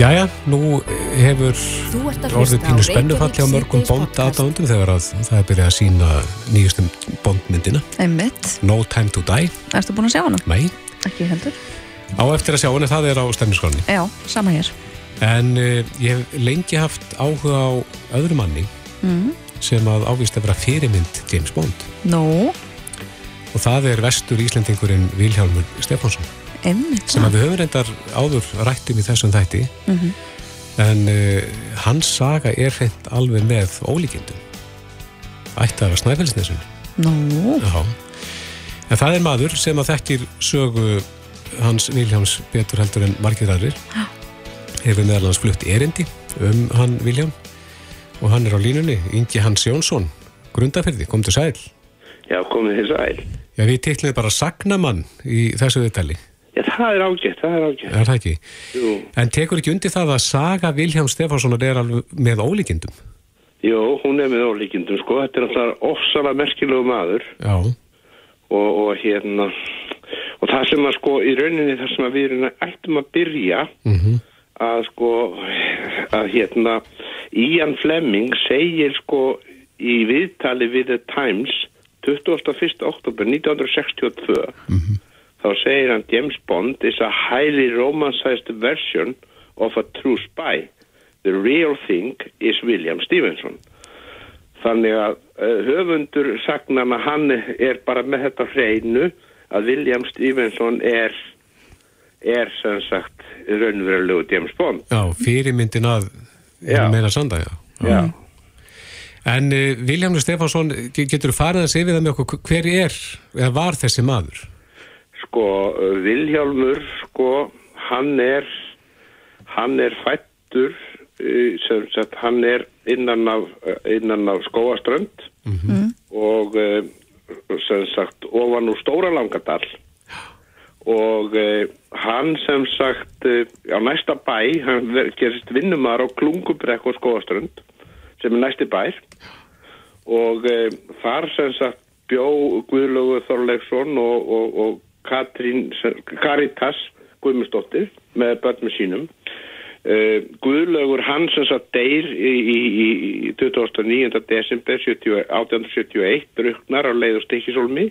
Jæja, nú hefur orðið pínu spennufalli á mörgum bónda aðdándum þegar að það er byrjað að sína nýjustum bóndmyndina. No Time to Die Erstu búin að sjá hana? Nei, Ekki heldur. á eftir að sjá hana, það er á stefniskonni Já, sama hér. En uh, ég hef lengi haft áhuga á öðru manni Mm. sem að ávist að vera fyrirmynd James Bond Nú, og það er vestur Íslendingurinn Vilhjálmur Stefánsson einmitt. sem að við höfum reyndar áður rættum í þessum þætti. Mhm. en uh, hans saga er hreint alveg með ólíkindum. Ætti að snæfellsnesun Nú, Já. en það er maður sem að þekkir sögu hans Viljáms betur heldur en margir aðrir. Hefur meðal hans flutt erindi um hann Viljám og hann er á línunni, Ingi Hans Jónsson grundafyrði, kom til sæl. Já, komið þér sæl. Já, við teiknum bara sagnamann í þessu viðtali, Já, það er ágætt, það er ágætt. er það ekki? Jú, En tekur ekki undir það að saga Vilhjám Stefánssonar er alveg með ólíkindum? jú, hún er með ólíkindum, sko. Þetta er alltaf ofsalega merkilegu maður Já, og, og hérna, og það sem að sko í rauninni þar sem að við erum ættum að byrja mhm, að sko, að hérna, Ian Fleming segir sko í viðtali við The Times 21. oktober 1962 þá segir hann James Bond is a highly romanticized version of a true spy the real thing is William Stevenson þannig að uh, höfundur sagnana hann er bara með þetta hreinu að William Stevenson er er sem sagt raunverulegu James Bond já, fyrirmyndin að Já. meina sanda, já. já, En uh, Viljámur Stefánsson, ge- getur þú farið að segja við það með okkur, hver er, eða var þessi maður? Sko Vilhjálmur sko hann er hann er fættur sem sagt hann er innan af, innan af skóaströnd og uh, sem sagt ofan úr Stóra Langadal og uh, hann sem sagt uh, á næsta bæ, hann gerist vinnumar á Klungubrekk og skóaströnd sem er næsti bær. Og uh, þar sem sagt bjó Guðlaugur Þorleifsson og, og, og Katrín Karitas Guðmundsdóttir með börnum sínum uh, Guðlaugur hann sem sagt deyr í, í, í 29. desember 70 1871 bruknar á leið og stikkisólmi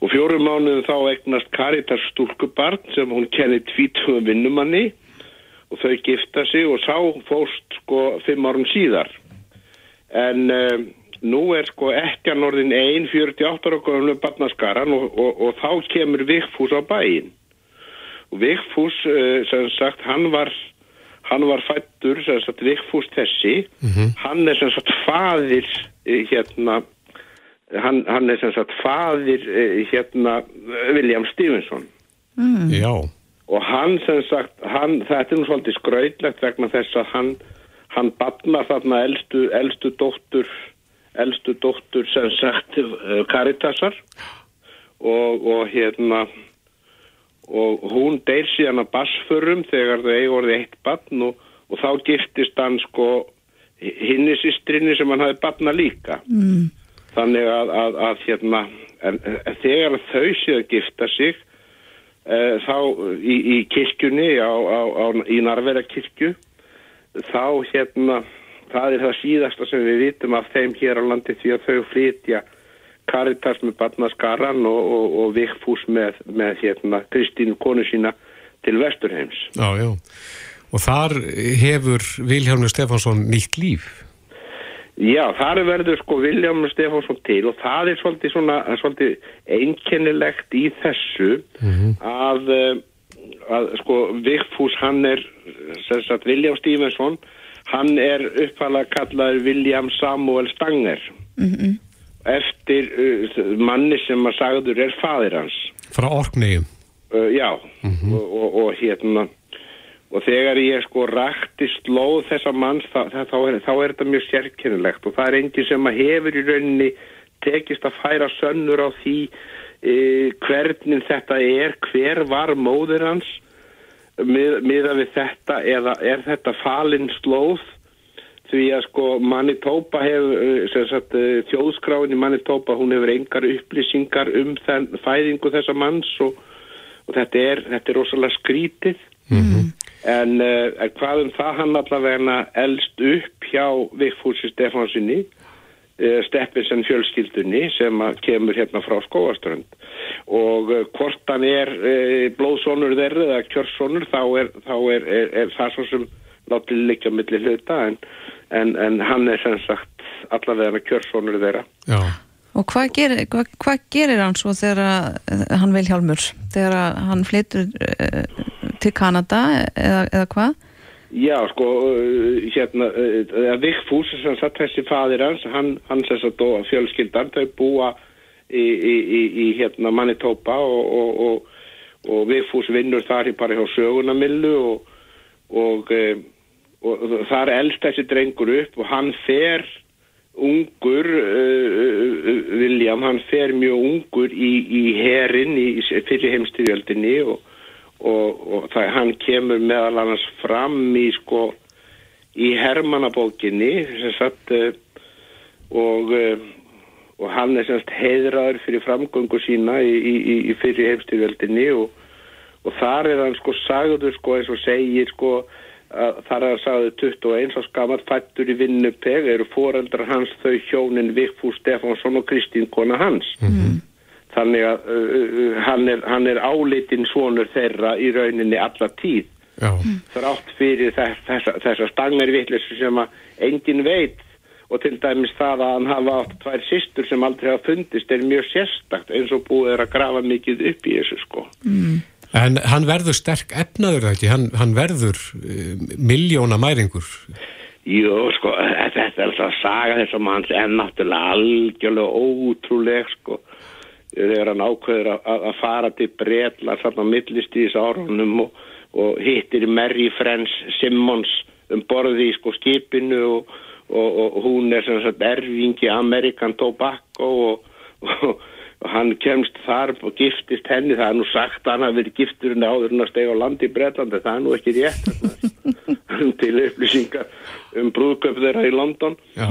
og fjórum mánuðum þá egnast Karitas stúlkubarn sem hún kenni tvítugum vinnumanni og þau gifta sig og sá fóst sko fimm árum síðar en um, nú er sko ekki að norðin ein 48 ára góðum barnaskaran og, og, og þá kemur Vigfús á bæinn. Og Vigfús uh, sem sagt hann var hann var fættur sem sagt Vigfús þessi. Hann er sem sagt faðir uh, hérna hann, hann er sem sagt faðir uh, hérna William Stevenson. Já, og hann sem sagt, hann, þetta er nú svolítið skrautlegt vegna þess að hann, hann batnar þarna elstu, elstu dóttur, elstu dóttur sem sagt uh, Karitasar og, og hérna og hún deyr síðan að basförum þegar þau eigi orðið eitt batn og, og þá giftist hann sko hinni sýstrinni sem hann hafi batna líka mm. þannig að, að, að hérna en, þegar þau séu að gifta sig uh, þá í, í kirkjunni á, á, á, í Narvera kirkju þá hérna það er það síðasta sem við vitum af þeim hér á landi því að þau flytja Karitas með barnaskaran og, og, og Vigfús með, með hérna Kristínu konu sína til Vesturheims já, já. Og þar hefur Viljámur Stefánsson nýtt líf. Já, þar verður sko Viljám Stefánsson til og það er svolítið, svona, svolítið einkennilegt í þessu að, eh, að sko Vigfús hann er sem sagt Viljám Stevensson hann er uppfæðlega kallaður Viljám Samuel Stanger. Eftir uh, manni sem að sagður er fadir hans. Frá Orkneyjum. uh, já. Og, og, og hérna og þegar ég sko rakti slóð þessa manns þá, þá, þá, er, þá er þetta mjög sérkennilegt. Og það er enginn sem að hefur í rauninni tekist að færa sönnur á því uh, hvernig þetta er, hver var móður hans mið, miða við þetta eða er þetta falin slóð? Því að sko Manitoba hefur, sagt, uh, þjóðskráin í Manitoba, hún hefur engar upplýsingar um þenn, fæðingu þessa manns og, og þetta er, þetta er rosalega skrítið. En, uh, en hvað um það? Hann allavega elst upp hjá Vigfúsi Stefánsinni, uh, Steppinsen fjölskyldunni sem að kemur hérna frá Skóaströnd. Og uh, hvort hann er uh, blóðsónur þeirra eða kjörsónur þá er, þá er, er, er það svo sem látið liggja millir hluta en, en, en hann er sem sagt allavega kjörsónur þeirra. Já. Og hvað gerir, hvað, hvað gerir hann svo þegar að- hann Vilhjálmur, þegar að hann flytur uh, til Kanada eða, eða hvað? Já, sko, uh, hérna, uh, Vigfús, sem sagt þessi fadir hans, hann, hann sem sagt og fjölskyldan, þau búa í, í, í, í hérna Manitoba og, og, og, og Vigfús vinnur þar í bara hjá sögunamillu og, og, þar elst þessi drengur upp og hann fer ungur, uh, William, hann fer mjög ungur í, herin í, í fyrir heimstyrjöldinni og og, og það, hann kemur meðal annars fram í sko í Hermannabókinni sagt uh, og uh, og hann er semst heiðraður fyrir framgöngu sína í, í, í, fyrir heimstyrjöldinni og, og þar er hann sko sagður sko eins og segir sko að þar er hann sagður 21 og skamart fættur í vinnupeg eru foreldrar hans þau hjónin Vigfús Stefánsson og Kristín kona hans þannig að uh, uh, hann, er, hann er álitinn svonur þeirra í rauninni alla tíð Já. þrátt fyrir þess, þessa, þessa stangarvittlissu sem að engin veit og til dæmis það að hann hafa átt tvær systur sem aldrei hafa fundist er mjög sérstakt eins og búið er að grafa mikið upp í þessu sko En hann verður sterk efnaður ekki, hann, hann verður uh, miljóna mæringur. Jú, sko, þetta er alltaf saga þessum hans en náttúrulega algjörlega ótrúleg, sko. Þegar hann ákveður að, að að fara til Bretla þarna á millistíðis árunum og, og hittir Mary Friends Simmons um borði í sko skipinu og, og, og hún er sem sagt erfingi Amerikan Tobacco og, og, og hann kemst þar og giftist henni, það er nú sagt að hann hafi verið giftur en áður en að stega á landi í Bretlandi, það er nú ekki rétt. Þarna til upplýsingar um brúðköp þeirra í London. Já.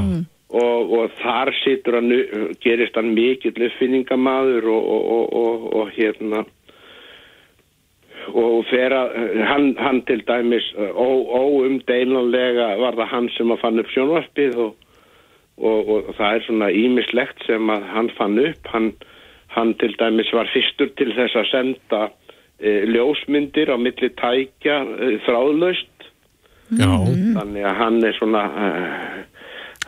Og, og þar situr hann gerist hann mikill uppfinningamaður og, og, og, og, og hérna og að hann, hann til dæmis óumdeilanlega var það hann sem að fann upp sjónvarpið og, og, og það er svona ímislegt sem að hann fann upp hann, hann til dæmis var fyrstur til þess að senda e, ljósmyndir á milli tækja e, þráðlaust Já. þannig að hann er svona uh,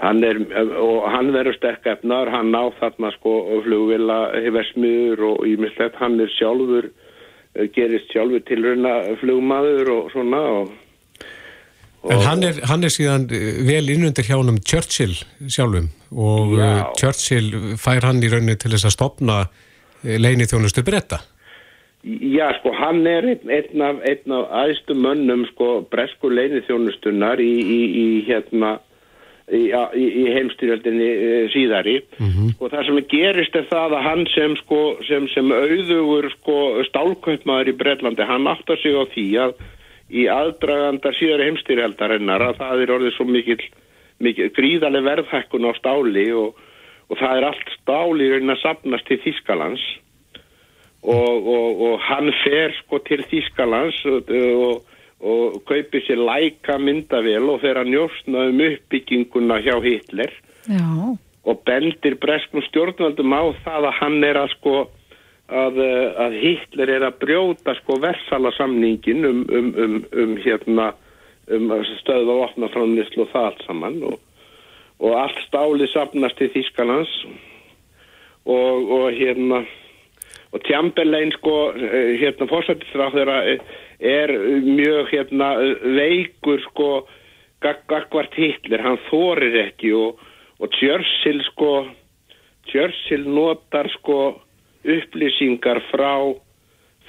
hann er og hann verður sterk efnar hann ná þarna sko flugvila versmiður og ímislegt hann er sjálfur uh, gerist sjálfur tilrauna flugmaður og svona og, En hann er, hann er síðan uh, vel innundir hjá honum Churchill sjálfum og Já. Churchill fær hann í rauninni til þess að stopna leini þjónustu bretta. Já, sko, hann er einn, einn af, af aðstu mönnum, sko, bresku leinithjónustunnar í, í, í hérna, í, í, í heimstyrjöldinni e, síðari. Og það sem gerist er það að hann sem, sko, sem, sem auðugur, sko, stálkaupmaður í Bretlandi, hann áttar sig á því að í aðdraganda síðari heimstyrjaldarinnar að það er orðið svo mikil, mikil gríðarlega verðhækkun á stáli og, og það er allt stáli að sapnast til Þískalands og, og, og hann fer sko til Þískalands og, og, kaupir sér læka myndavél og að njóstna um uppbygginguna hjá Hitler. Já, og bendir breskum stjórnvaldum á það að hann er að sko að, eh, að Hitler er að brjóta sko versala samningin um, um, um, um hérna um stöðu og opna frá nýslu og það allt saman. Og, og allt stáli sapnast til Þískalands og, og hérna og Tjambelein sko eh, hérna fórsættisráð þeirra er mjög hérna veikur sko gag- gagvart Hitler, hann þorir ekki og, og Churchill sko Churchill notar sko upplýsingar frá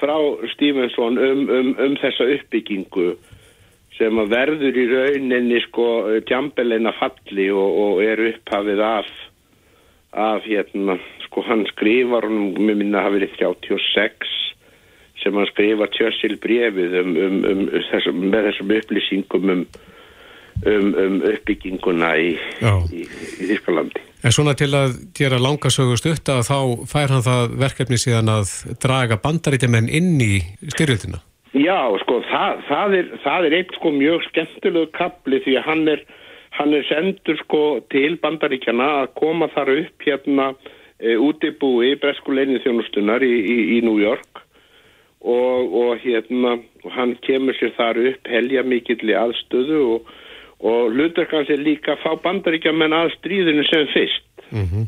frá Stevenson um, um, um þessa uppbyggingu sem að verður í rauninni sko Tjambelein að falli og, og er upphafið af af hérna, sko hann skrifar honum, mér minna að hafa verið 36 sem hann skrifar Churchill brefið um, um, um, þessum, með þessum upplýsingum um, um, um uppbygginguna í, í, í Þískalandi. En svona til að gera langasögu stutt að þá fær hann það verkefni síðan að draga bandaríkjumenn inn í styrjöldina. Já, sko, það, það, er, það er eitt sko mjög skemmtilegu kapli því að hann er, hann er sendur sko til bandaríkjana að koma þar upp hérna e, útibúi breskuleginni þjónustunar í, í, í New York. Og, og hérna hann kemur sér þar upp helja mikill í aðstöðu og, og hlutur kannski líka að fá bandaríkjaman að stríðinu sem fyrst. Mm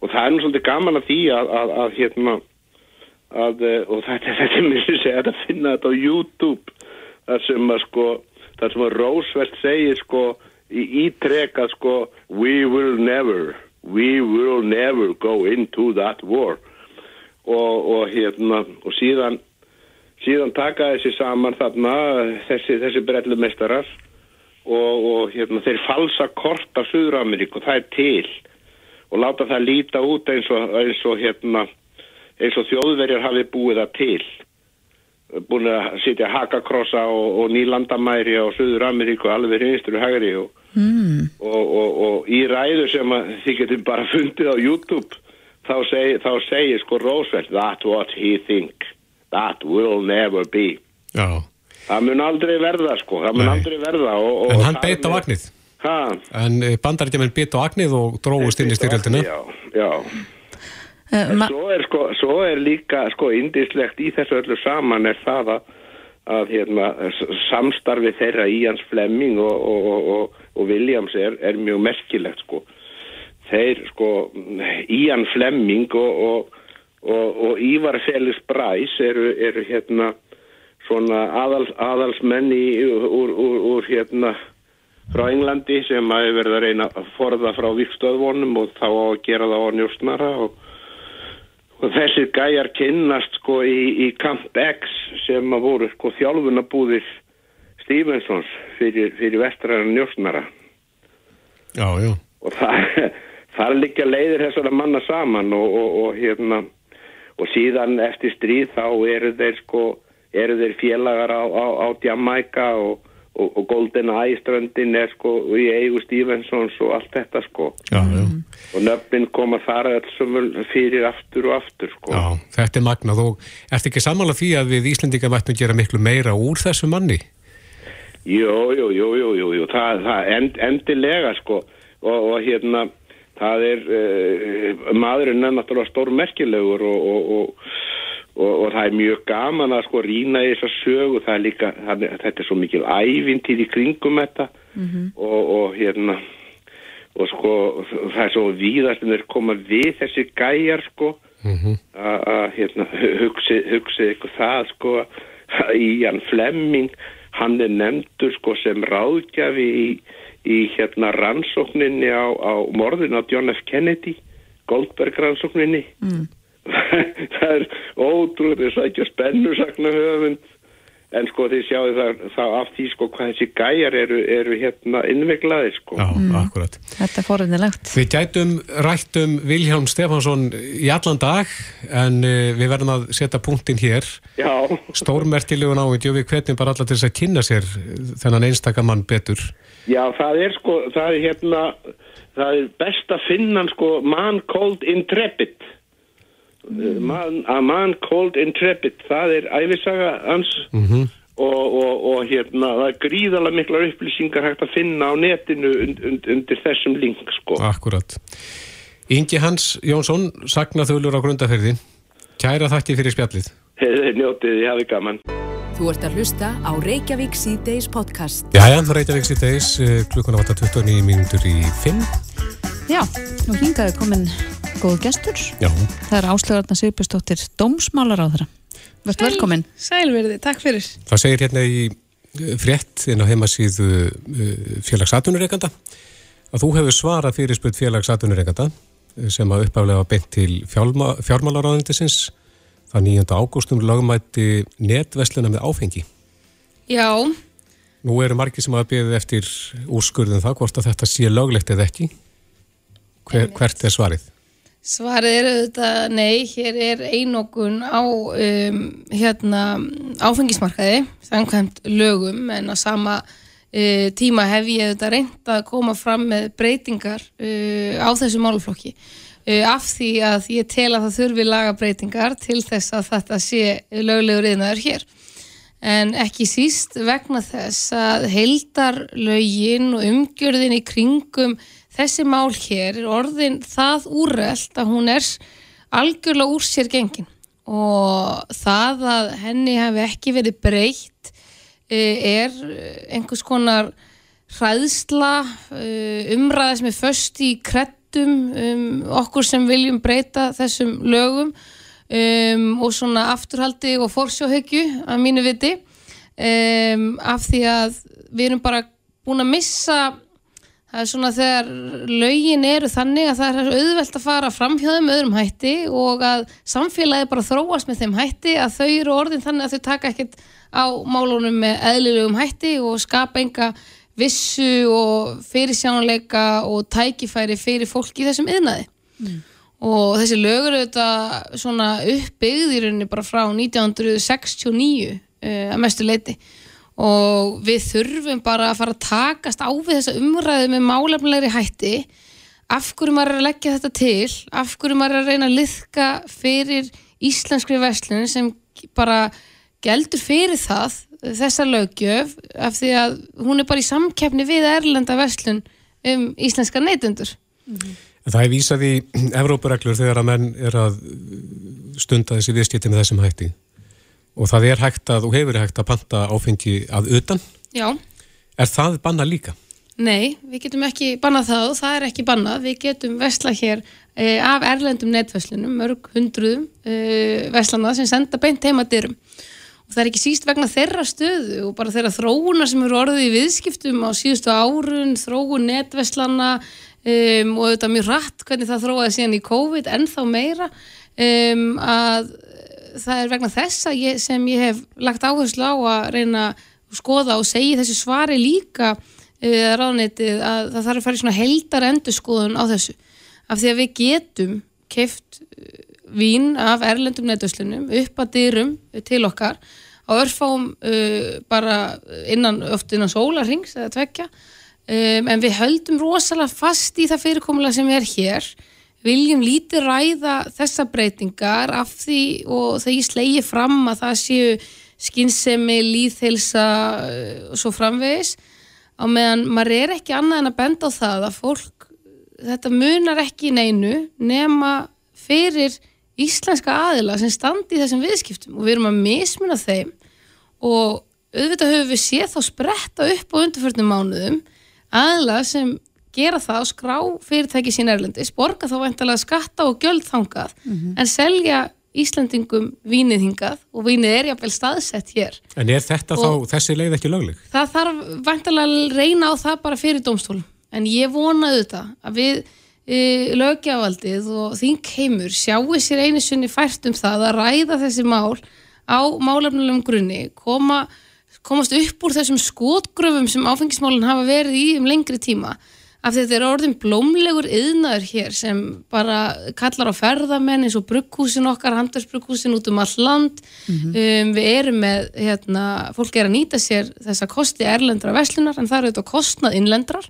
og það er nú svolítið gaman að því að, að, að hérna að, eh, og þetta, þetta er mér að segja að finna þetta á YouTube. Þar sem að sko þar sem að Roosevelt segir sko í ítrekað sko we will never we will never go into that war. Og, og hérna og síðan síðan taka þessi saman þarna þessi, þessi brellumestarar og, og hérna þeir falsa kort af Suður Ameríku, það er til. Og láta það líta út eins og, eins og hérna eins og þjóðverjar hafi búið það til. Búin að sitja hakakrossa og, og nýlandamæri á Suður Ameríku alveg hinstur og hægri og, Mm. og, og, og í ræðu sem að þið getum bara fundið á YouTube þá segir, þá segir sko Roosevelt that's what he think that will never be. Já, það mun aldrei verða sko það mun Nei. aldrei verða og, og en hann beit á agnið. Ha, en bandaríkjaman beit á agnið og dróðust inn í styrjöldina. já, já. Uh, svo er, sko, svo er líka sko indislegt í þessu öllu saman er það að, að hérna, samstarfi þeirra Íans Flemming og, og, og, og, Williams er, er mjög merkilegt sko. Þeir sko Ían Flemming og, Ívar Felix Bræs eru, eru hérna svona aðals, aðalsmenn í, úr, úr, úr hérna frá Englandi sem hafi verið að reyna að forða frá vikstöðvonum og þá að gera það á njóstnara og Og þessir gæjar kynnast sko í, í Camp X sem að voru sko þjálfunabúðir Stevensons fyrir, fyrir vestræðan njósnara. Já, já, Og það, þar liggja leiðir þessara manna saman og, og, og hérna, og síðan eftir stríð þá eru þeir sko, eru þeir félagar á, á, á Jamaica og, og, og Golden Eye ströndin er sko í eigu Stevensons og allt þetta sko. já, já. Og nöfnin koma þar öll fyrir aftur og aftur sko. Já, þetta er magnað og ert ekki sammála því að við Íslendinga mættum gera miklu meira úr þessu manni? Jú, jú, jú, jú, jú, jú. það, það end, endilega sko og, og hérna það er uh, maðurinn er náttúrulega stórmerkilegur og, og, og, og, og það er mjög gaman að sko rýna í þessa sögu. Það er líka, það, þetta er svo mikil ævintýr í kringum þetta. Og, og hérna og sko það er svo víðast en þeir koma við þessi gæjar sko. Mm að að, hérna, hugsi, hugsi ykkur það sko að Ian Fleming hann er nefndur sko sem ráðgjafi í, í hérna rannsókninni á, á morðin á John F. Kennedy Goldberg rannsókninni mm. það er ótrúið þess að ekki spennu sakna höfund en sko þið sjáu það, það af því sko hvað þessi gæjar eru, eru hérna innveglaði sko Já, akkurat. Þetta er forðinilegt. Við gætum rætt um Vilhjálm Stefansson í allan dag en uh, við verðum að setja punktinn hér. Já, Stórmertilegun og við hvetjum bara alla til þess að kynna sér þennan einstaka mann betur. Já, það er sko, það er hérna, það er best að finna sko, man called intrepid. Man, a man called intrepid, það er æfisaga hans Mm og, og, og hérna, það er gríðalega miklar upplýsingar hægt að finna á netinu und, und, undir þessum link sko. Akkurat. Ingi Hans Jónsson, sagnaþölur á grundaferði. Kæra þakki fyrir spjallið. Þeir njótið, ég hafi gaman. Þú ert að hlusta á Reykjavík C-Days podcast. Jæja, það reyta vexti degis, klukkuna vata 29 mínútur í 5. Já, og hingaði komin góð gestur. Já, Það er áslögarna Sigurbjörnsdóttir Dómsmálar á þeirra. Vertu velkomin. Sælverði, takk fyrir. það segir hérna í eh, frétt inn á heimasíðu félagsatunureikanda að þú hefur svarað fyrirspurt félagsatunureikanda sem að uppaflega beint til fjármálaráðundisins það 9. ágústum lögumætti netvesluna með áfengi. Já, Nú eru margir sem hafa beðið eftir úrskurðum það hvort að þetta sé löglegt eða ekki. Hver, hvert er svarið? Svarið er auðvitað nei, hér er einokun á um, hérna áfengismarkaði, samkvæmt lögum en á sama uh, tíma hef ég auðvitað reynd að koma fram með breytingar uh, á þessu máluflokki uh, af því að ég tel að það þurfi laga breytingar til þess að þetta sé löglegur yðnaður hér. en ekki síst vegna þess að heildarlögin og umgjörðin í kringum þessi mál hér er orðin það úrreld að hún er algjörlega úr sér gengin. Og það að henni hefði ekki verið breytt eh, er einhvers konar hræðsla eh, umræða sem er först í krettum um, okkur sem viljum breyta þessum lögum um, og svona afturhaldi og fórsjóhyggju að mínu viti um, af því að við erum bara búin að missa það er svona þegar lögin eru þannig að það er auðvelt að fara framhjóðum öðrum hætti og að samfélagi bara þróast með þeim hætti að þau eru orðin þannig að þau taka ekkert á málunum með eðlilegum hætti og skapa enga vissu og fyrirsjánuleika og tækifæri fyrir fólk í þessum yðnaði mm. og þessi lögur auðvitað svona uppbyggð í rauninni bara frá 1969 uh, að mestu leiti og við þurfum bara að fara að takast á við þessa umræðu með málefnilegri hætti. Af hverju maður er að leggja þetta til? Af hverju maður er að reyna að liðka fyrir íslenskri veslun sem bara geldur fyrir það þessa lögjöf af því að hún er bara í samkeppni við Erlenda veslun um íslenska neytundur mm -hmm. Það er vísað í Evrópureglur þegar að menn er að stunda þessi viðskipti með þessum hætti og það er hægt að, og hefur hægt að panta áfengi að utan. Já. Er það banna líka? Nei, við getum ekki bannað það það er ekki bannað, við getum vesla hér eh, af erlendum netverslunum, mörg hundruðum eh, veslana sem senda beint heima dyrum. Og það er ekki síst vegna þeirra stöðu og bara þeirra þróuna sem eru orðið í viðskiptum á síðustu árun, þróun netveslana um, og þetta mjög rætt hvernig það þróaði síðan í COVID en þá meira um, að það er vegna þessa ég, sem ég hef lagt áherslu á að reyna að skoða og segja þessu svari líka uh, ráðnitið að það þarf að fara í svona heldar endurskoðun á þessu. Af því að við getum keift vín af erlendum neðdöslunum upp að dyrum til okkar á örfám uh, bara innan, oft innan sólarings eða tvekja um, en við höldum rosalega fast í það fyrirkomulega sem er hér viljum lítið ræða þessa breytingar af því og þegar ég slegi fram að það séu skinnsemi, líðheilsa uh, og svo framvegis á meðan maður er ekki annað en að benda á það að fólk, þetta munar ekki neinu nema fyrir íslenska aðila sem standi í þessum viðskiptum. Og við erum að mismuna þeim. Og auðvitað höfum við séð þá spretta upp á undirförnum mánuðum aðila sem gera það og skrá fyrirtæki sín erlendis, borga þá veintalega skatta og gjöld þangað mm -hmm. en selja Íslandingum vínið hingað og vínið er jáfnveil staðsett hér. En er þetta og þá, þessi leið ekki lögleg? Það þarf veintalega að reyna á það bara fyrir domstólum en ég vonaðu þetta að við lögjávaldið og þín keimur sjáu sér einu sunni fært um það að ræða þessi mál á málefnulegum grunni koma, komast upp úr þessum skotgröfum sem áfengismálinn hafa verið í um lengri tíma af því þetta er orðin blómlegur yðnaður hér sem bara kallar á ferðamenn eins og brugghúsin okkar, handelsbrugghúsin út um all land. Mm -hmm. um, við erum með, hérna, fólk er að nýta sér þessa kosti erlendra veslunar en það eru þetta kostnað innlendrar.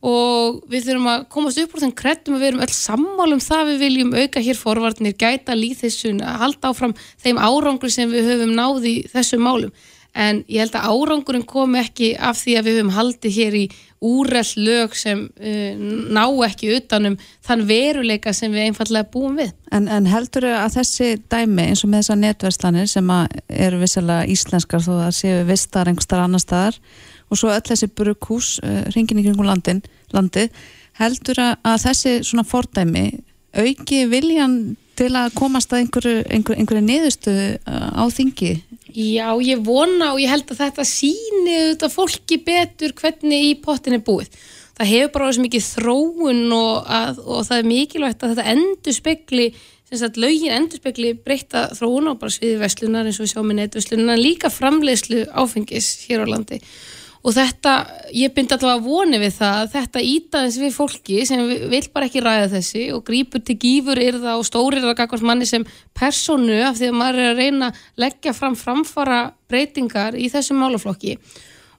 Og við þurfum að komast upp úr þenn kreddum og við erum öll sammálum það við viljum auka hér forvarnir, gæta líðhessun að halda áfram þeim árangur sem við höfum náði þessum málum en ég held að árangurinn komi ekki af því að við höfum haldið hér í úrell lög sem uh, ná ekki utanum þann veruleika sem við einfallega búum við. En, en heldur þau að þessi dæmi eins og með þessa netverslanir sem eru vissilega íslenskar þó að séu vistar einhverstar annar staðar og svo öll þessi brukkús uh, eh, ringin í kringum landin, landi heldur að, þessi svona fordæmi auki viljan til að komast að einhverju, einhverju, einhverju niðurstöðu uh, á þingi? Já, ég vona og ég held að þetta síni auðvitað fólki betur hvernig í pottin er búið. Það hefur bara svo mikið þróun og, að, og það er mikilvægt að þetta endur spekli sem sagt lögin endur spekli breyta þróun og bara sviði vestlunar eins og við sjáum með netverslunar líka framleiðslu áfengis hér á landi og þetta, ég byndi alltaf að voni við það að þetta ítaðins við fólki sem vil bara ekki ræða þessi og grýpur til gífur yrða og stórir að gagast manni sem personu af því að maður er að reyna að leggja fram framfara breytingar í þessum málaflokki.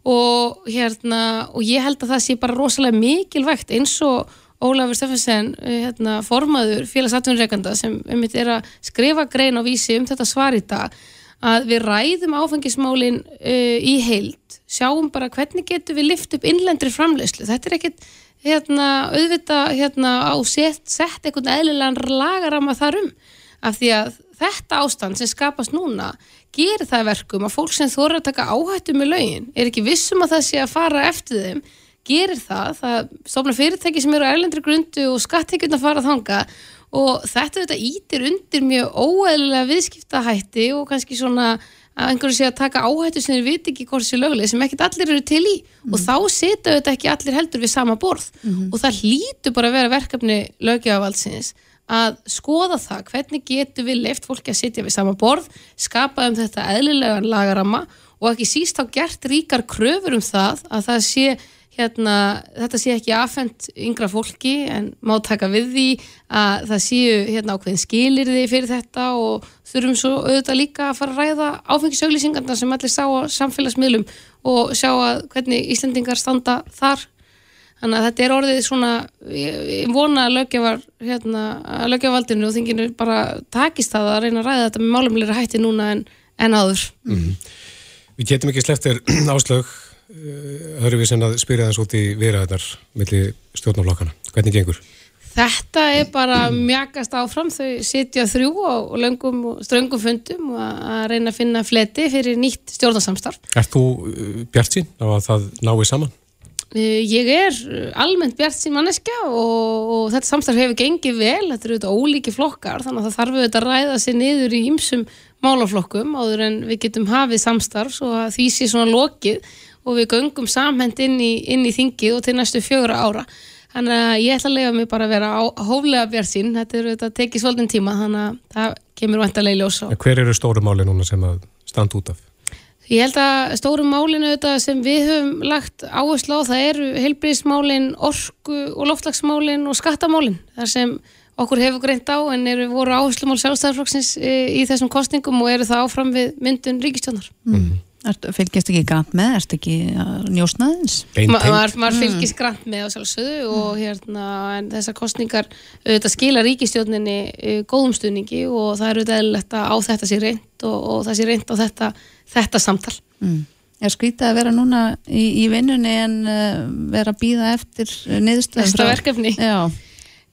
Og hérna og ég held að það sé bara rosalega mikilvægt eins og Ólafur Steffensen hérna, formaður félagsatvinnreikanda sem um þetta er að skrifa grein á vísi um þetta svar í dag að við ræðum áfengismálin uh, í heild, sjáum bara hvernig getum við lift upp innlendri framleyslu. Þetta er ekkit hérna, auðvitað hérna, á sett, sett einhvern eðlilegan lagarama þar um af því að þetta ástand sem skapast núna gerir það verkum að fólk sem þóra að taka áhættu með lögin er ekki vissum að það sé að fara eftir þeim gerir það, það stofna fyrirtæki sem eru á erlendri grundu og skattekjurna fara þanga og þetta þetta ítir undir mjög óeðlilega viðskiptahætti og kannski svona að einhverju sé að taka áhættu sem þeir viti ekki hvort sé löguleg sem ekkit allir eru til í. Og þá setja þetta ekki allir heldur við sama borð. Og það hlýtur bara að vera verkefni lögjafavaldsins að skoða það hvernig getur við leift fólki að sitja við sama borð, skapa um þetta eðlilegan lagarama og ekki síst þá gert ríkar kröfur um það að það sé hérna, þetta sé ekki afhengt yngra fólki en má taka við því að það séu hérna ákveðin skilirði fyrir þetta og þurfum svo auðvitað líka að fara að ræða áfengisauglýsingarna sem allir sá á samfélagsmiðlum og sjá að hvernig Íslendingar standa þar. Þannig að þetta er orðið svona, ég, vona að lögjafar, hérna, lögjavaldinu og þinginu bara takist það að reyna að ræða þetta með málumleira hætti núna en, en áður. Við getum ekki sleftir áslög öðru við sem að spyrja þess út í viðræðnar milli stjórnarflokkana. Hvernig gengur? Þetta er bara mjagast áfram, þau sitja þrjú á löngum og ströngum fundum og að reyna að finna fleti fyrir nýtt stjórnarsamstarf. Ert þú uh, bjart sín á að það nái saman? Eh, Ég er almennt bjart sín manneskja og, og þetta samstarf hefur gengið vel, þetta eru auðvitað ólíki flokkar þannig að það þarf auðvitað að ræða sér niður í ýmsum málaflokkum áður en við getum hafið samstarf svo að því sé svona lokið og við göngum samhend inn í, inn í þingið og til næstu fjögra ára. Þannig að ég ætla að lega mig bara að vera á, hóflega bjart sín, þetta auðvitað tekið svolítinn tíma þannig að það kemur vantarlega í ljós á. Hver eru stóru máli núna sem að standa út af? Ég held að stórum málinu þetta sem við höfum lagt áherslu á það eru heilbríðismálin, orku og loftlagsmálin og skattamálin þar sem okkur hefur greint á en eru voru áherslumál sjálfstæðarflokksins eh, í þessum kostningum og eru það áfram við myndun ríkistjónar. Ertu, fylgjast ekki grann með, ertu ekki að njósna þins? Bein Ma maður maður fylgist grannt með á sjálfsögðu og hérna en þessar kostningar auðvitað skila ríkistjórninni eh, góðum stuðningi og það er auðvitað eðlilegt að á þetta sé reynd og, og það sé reynd á þetta, þetta samtal. Mm. Er skrítið að vera núna í, í vinnunni en uh, vera að býða eftir niðurstöðum Næsta verkefni. Já,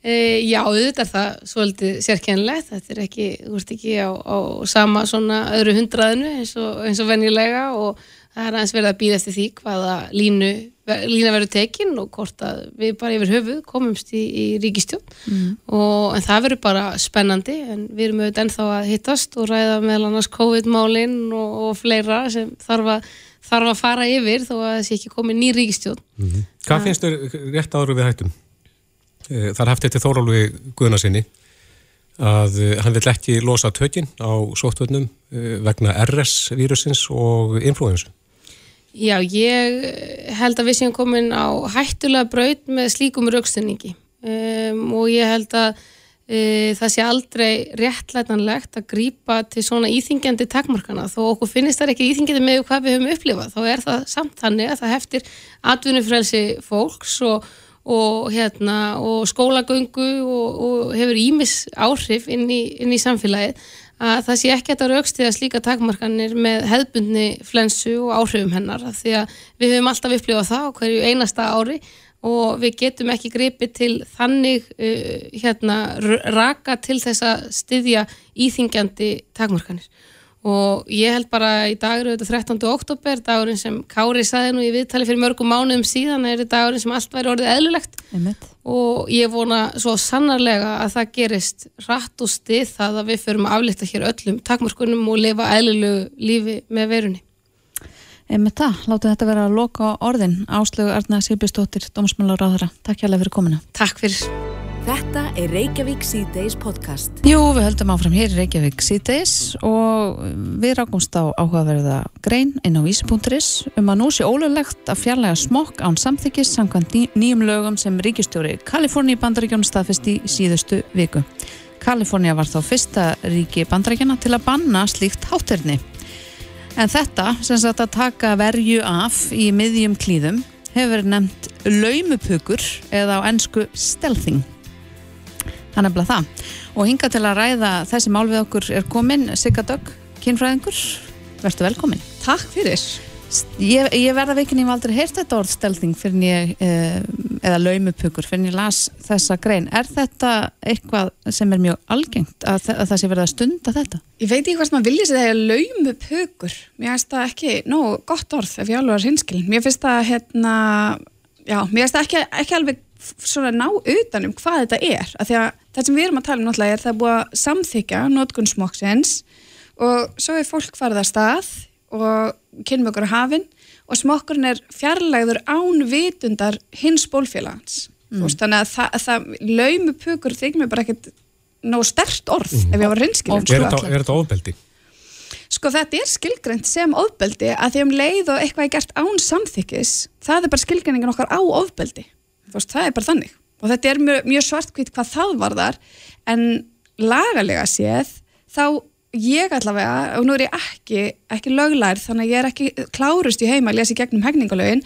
E, já, auðvitað er það svolítið sérkennlegt, þetta er ekki, þú ert ekki á, á sama svona öðru hundraðinu eins og, eins og venjulega og það er aðeins verið að býða eftir því hvaða línu, lína verður tekin og hvort að við bara yfir höfuð komumst í, í ríkistjón og en það verður bara spennandi en við erum auðvitað ennþá að hittast og ræða meðal annars COVID-málin og, og fleira sem þarf að, þarf að fara yfir þó að sé ekki komið ný ríkistjón. Hvað finnst þér rétt áður við hættum? Eh, Það er haft eftir Þórólfi Guðnarsinni að eh, hann vill ekki losa tökinn á sóttvöldnum vegna RS-vírusins og influensu. Já, ég held að við séum komin á hættulega braut með slíkum raukstunningi um, og ég held að uh, það sé aldrei réttlætanlegt að grípa til svona íþingjandi takmarkana þó okkur finnist það ekki íþingjandi með hvað við höfum upplifað þá er það samt þannig að það heftir atvinnufrelsi fólks og, og, hérna, og skólagöngu og, og hefur ímis áhrif inn í, inn í samfélagið að það sé ekki að raukstiða slíka takmarkanir með hefðbundni flensu og áhrifum hennar því að við höfum alltaf upplifað það á hverju einasta ári og við getum ekki gripið til þannig uh, hérna, raka til þess að styðja íþingjandi takmarkanir og ég held bara í dag eru þetta 13. oktober, dagurinn sem Kári saði nú í viðtali fyrir mörgum mánuðum síðan er þetta dagurinn sem allt væri orðið eðlulegt einmitt. og ég vona svo sannarlega að það gerist rætt og stið það að við förum að aflita hér öllum takmörkunum og lifa eðlulegu lífi með verunni. Einmitt það, láta þetta vera að loka orðin Áslögu Arna Sýrbjörnsdóttir, Dómsmálar ráðara Takk hjá fyrir komuna Takk fyrir. Þetta er Reykjavík C-Days podcast. Jú, við höldum áfram hér Reykjavík síðdeis og við rákumst á áhugaverða grein inn á vísi.is um að nú sé ólulegt að fjarlæga smokk án samþykis samkvæmt ný, nýjum lögum sem ríkistjóri Kaliforni bandaríkjónu staðfest í síðustu viku. Kalifornia var þá fyrsta ríki bandaríkjana til að banna slíkt hátterni. En þetta, sem sagt að taka verju af í miðjum klíðum, hefur verið nefnt laumupukur eða á ennsku stealthing. Það er nefnilega það. Og hinga til að ræða þessi mál við okkur er komin Sigga Dögg, kynfræðingur, verður velkomin. Takk fyrir. Ég, ég verða veikin, ég hef aldrei heyrt þetta orðstelting fyrir ég, eh, eða laumupukur, fyrir ég las þessa grein. Er þetta eitthvað sem er mjög algengt að, að það sé verið að stunda þetta? Ég veit ekki hvað sem að vilja sér það er laumupukur. Mér finnst það ekki, nó, gott orð ef ég alveg er hinskilin. Mér finnst það, hérna, já, mér finnst það ekki, ekki alveg svona ná utanum hvað þetta er. Af því að það sem við erum að tala um náttúrulega er það búið að samþykja notkunnsmokksins og svo er fólk farið að stað og kynum okkur á hafinn og smokkurinn er fjarlægður án vitundar hins bólfélagans mm. þannig að það, það laumupukur þykir mér bara ekkert nógu stert orð mm. ef ég var reynskilin Er þetta, er þetta ofbeldi? Sko þetta er skilgreynd sem ofbeldi að því um leið og eitthvað er gert án samþykkis það er bara skilgreyndingin okkar á ofbeldi veist, það er bara þannig. Og þetta er mjög, mjög svartkvít hvað það var þar en lagalega séð þá ég allavega, og nú er ég ekki ekki löglærð, þannig að ég er ekki klárust í heima að lesa í gegnum hegningalögin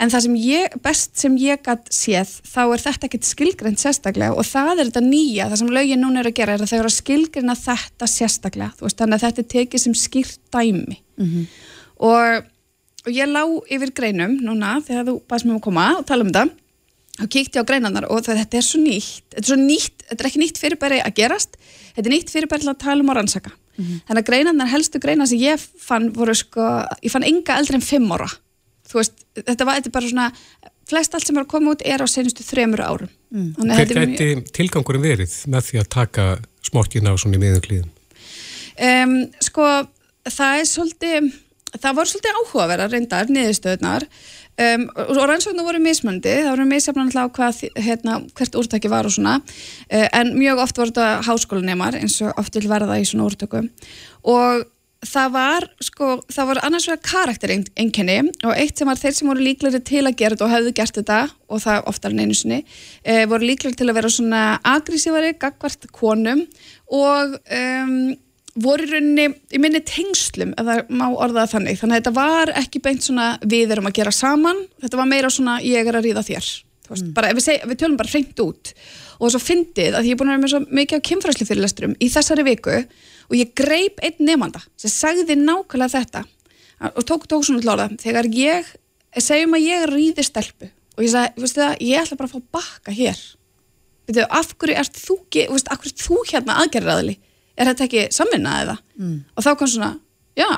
en það sem ég, best sem ég gætt séð, þá er þetta ekkit skilgreynd sérstaklega og það er þetta nýja það sem lögin núna er að gera, er að þau eru að skilgreyna þetta sérstaklega, þú veist, þannig að þetta er tekið sem skýrt dæmi. Mm -hmm. og, og ég lá yfir greinum núna, þegar þú bæst mér um að koma og tala um þetta og kíkti á greinarnar og það, þetta er svo nýtt þetta er svo nýtt, þetta er ekki nýtt fyrirbæri að gerast þetta er nýtt fyrirbæri að tala um og rannsaka mm -hmm. þannig að greinarnar, helstu greinar sem ég fann voru sko, ég fann enga eldri en fimm ára þú veist, þetta var þetta bara svona, flest allt sem er að koma út er á senustu þremur árum mm. Hver gæti mjög... tilgangurum verið með því að taka smorkin á svona klíðum? Um, sko, það er svolítið það voru svolítið áhugaverðar reyndar niðurstöðnar Um, og rannsóknu voru mismöndi, það voru misjafnan á hvað, hérna, hvert úrtæki var og svona. Uh, en mjög oft voru þetta háskólanemar eins og oft vil verða í svona úrtöku og það var sko, það voru annars vegar karakterengkenni og eitt sem var þeir sem voru líklegri til að gera þetta og hafðu gert þetta og það oftar en einu sinni uh, voru líklegri til að vera svona agressívari, gagvart konum og um, voru í rauninni, í minni tengslum ef það má orðaða þannig. Þannig að þetta var ekki beint svona við erum að gera saman. Þetta var meira svona ég er að ríða þér. Mm. bara, við, seg, við tölum bara hreint út. Og þess að fyndið að ég er búin að vera með svo mikið á kynfræsli fyrirlesturum í þessari viku og ég greip einn nefnda sem sagði nákvæmlega þetta. Og tók, tók svona hlóða þegar ég, segjum að ég ríði stelpu. Og ég sagði, það, ég ætla bara að fá bakka hér. Veitu, af hverju ert þú, veistu, af hverju ert þú hérna aðgerraðli er þetta ekki samvinna eða? Mm. og þá kom svona, já,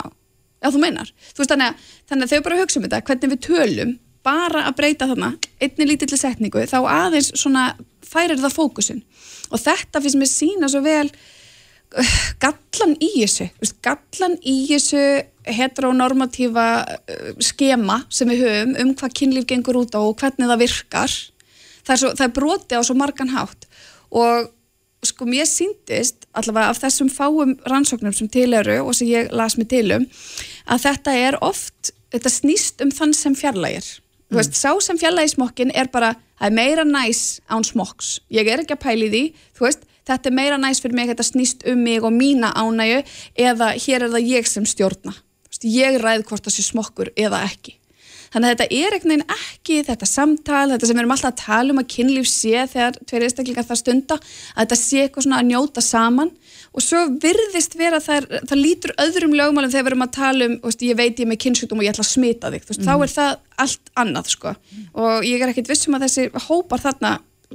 já þú meinar. Þú veist þannig að, þannig að þau bara hugsa um þetta hvernig við tölum, bara að breyta þarna einni lítilli setningu, þá aðeins svona færir það fókusin og þetta finnst mér sína svo vel uh, gallan í þessu. Gallan í þessu heteronormatífa uh, skema sem við höfum um hvað kynlíf gengur út á og hvernig það virkar. Það er, svo, það er broti á svo margan hátt. Og sko mér síndist allavega af þessum fáum rannsóknum sem til eru og sem ég las mig til um að þetta er oft, þetta snýst um þann sem fjarlægir. Mm. þú veist, sá sem fjarlægir smokkin er bara það er meira næs án smokks. Ég er ekki að pæli því, þú veist þetta er meira næs fyrir mig, þetta snýst um mig og mína ánægu eða hér er það ég sem stjórna, veist, ég ræð hvort það sé smokkur eða ekki Þannig að þetta er ekkert ekki þetta samtal, þetta sem við erum alltaf að tala um að kynlíf sé þegar tveir einstaklingar það stunda, að þetta sé eitthvað svona að njóta saman og svo virðist vera að það, það lítur öðrum lögmálum þegar við erum að tala um, veist, ég veit ég með kynnsjúkdóm og ég ætla að smita þig, veist, mm. þá er það allt annað sko og ég er ekkert vissum að þessi hópar þarna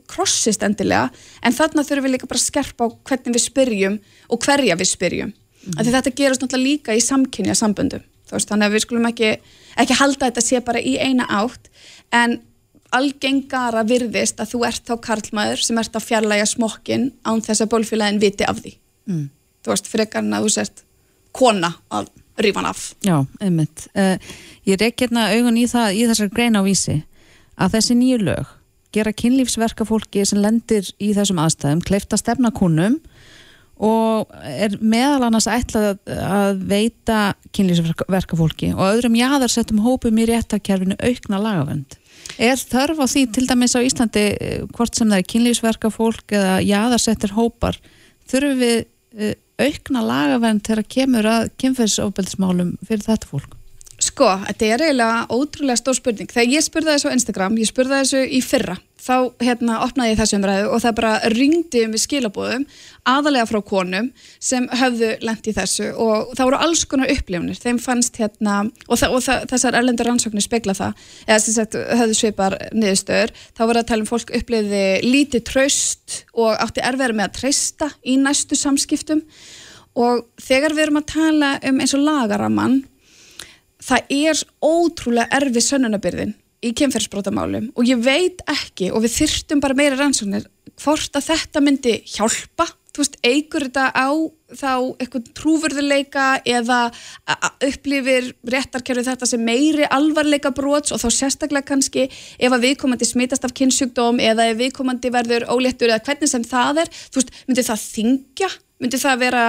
krossist endilega en þarna þurfum við líka bara að skerpa á hvernig við spyrjum og hverja við spyrjum. Mm. Þetta gerast náttúrulega líka í samkynja samböndum veist, þannig að við skulum ekki, ekki halda þetta sé bara í eina átt. En algengara virðist að þú ert þá karlmaður sem ert að fjarlæga smokkin án þess að bólfélagin viti af því. Mm. þú veist, frekarinn að þú sért kona að rífa hann af. Já, einmitt. Uh, Ég reykja hérna augun í það, í þessar greina á vísi að þessi nýju lög gera kynlífsverka fólki sem lendir í þessum aðstæðum, kleifta stefnakunum og er meðal annars ætlað að veita kynlýsverkafólki og öðrum jáðarsettum hópum í réttakerfinu aukna lagavönd. Er þörf á því til dæmis á Íslandi hvort sem það er kynlýsverkafólk eða jáðarsettir hópar þurfum við eh, aukna lagavönd þegar kemur að kynferðsofbeldismálum fyrir þetta fólk? Sko, þetta er eiginlega ótrúlega stór spurning. Þegar ég spurði þessu á Instagram, ég spurði þessu í fyrra, þá hérna opnaði ég þessu umræðu og það bara ringdi um við skilabóðum aðalega frá konum sem höfðu lent í þessu og það voru alls konar upplifunir, þeim fannst hérna og, þa og þa þessar erlendur rannsóknir spegla það, eða sem sagt höfðu svipar niðurstöður, þá voru að tala um fólk upplifiði lítið tröst og átti erfiðar með að treysta í næstu samskiptum. Og þegar við erum að tala um eins og lagaramann það er ótrúlega erfið sönnunabyrðin í kemferðsbrótamálum og ég veit ekki og við þyrtum bara meira rannsóknir hvort að þetta myndi hjálpa. Þú veist, eigur þetta á þá eitthvað trúfurðuleika eða upplifir réttarkerfi þetta sem meiri alvarleika brots og þá sérstaklega kannski ef að viðkomandi smitast af kynnsjúkdóm eða ef viðkomandi verður óléttur eða hvernig sem það er, þú veist, myndi það þingja myndi það vera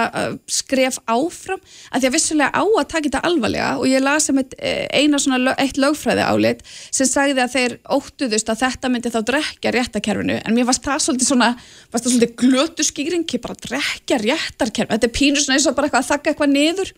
skref áfram? Að því að vissulega á að taka þetta alvarlega og ég lasi um eina svona eitt lögfræði álit sem sagði að þeir óttuðust að þetta myndi þá drekja réttakerfinu en mér varst það svolítið svona varst það svolítið þetta er pínur svona eins og bara eitthvað að þakka eitthvað niður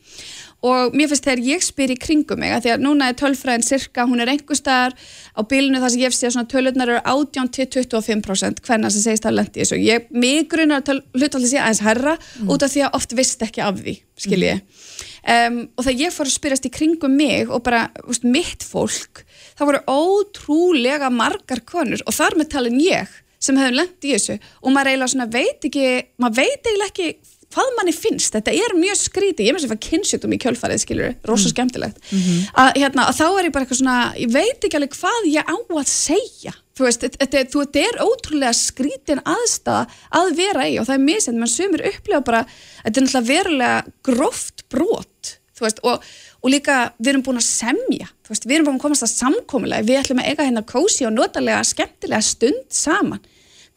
og mér finnst þegar ég spyr í kringum mig að því að núna er tölfræðin cirka, hún er einhver staðar á bílinu þar sem ég sé að tölurnar eru 18-25% hvenna sem segist að lendi þessu. Ég, mig grunar að hlutalli sé aðeins herra mm. út af því að oft vist ekki af því, skilji. Mm. Um, og þegar ég fór að spyrjast í kringum mig og bara veist, mitt fólk, það voru ótrúlega margar konur og þar með talin ég sem hefur lendi í þessu og maður eiginlega veit ekki, maður veit eiginlega ekki hvað manni finnst, þetta er mjög skríti ég með sem að kynnsjutum í kjölfarið skilur rosa mm. skemmtilegt mm -hmm. að, hérna, að þá er ég bara eitthvað svona, ég veit ekki alveg hvað ég á að segja þú veist, þetta, þetta er ótrúlega skrítin aðstæða að vera í og það er sem mann sumir upplega bara þetta er náttúrulega verulega gróft brot veist, og, og líka við erum búin að semja veist, við erum búin að komast að samkomiðlega við ætlum að eiga hérna kósi og notalega skemmtilega stund saman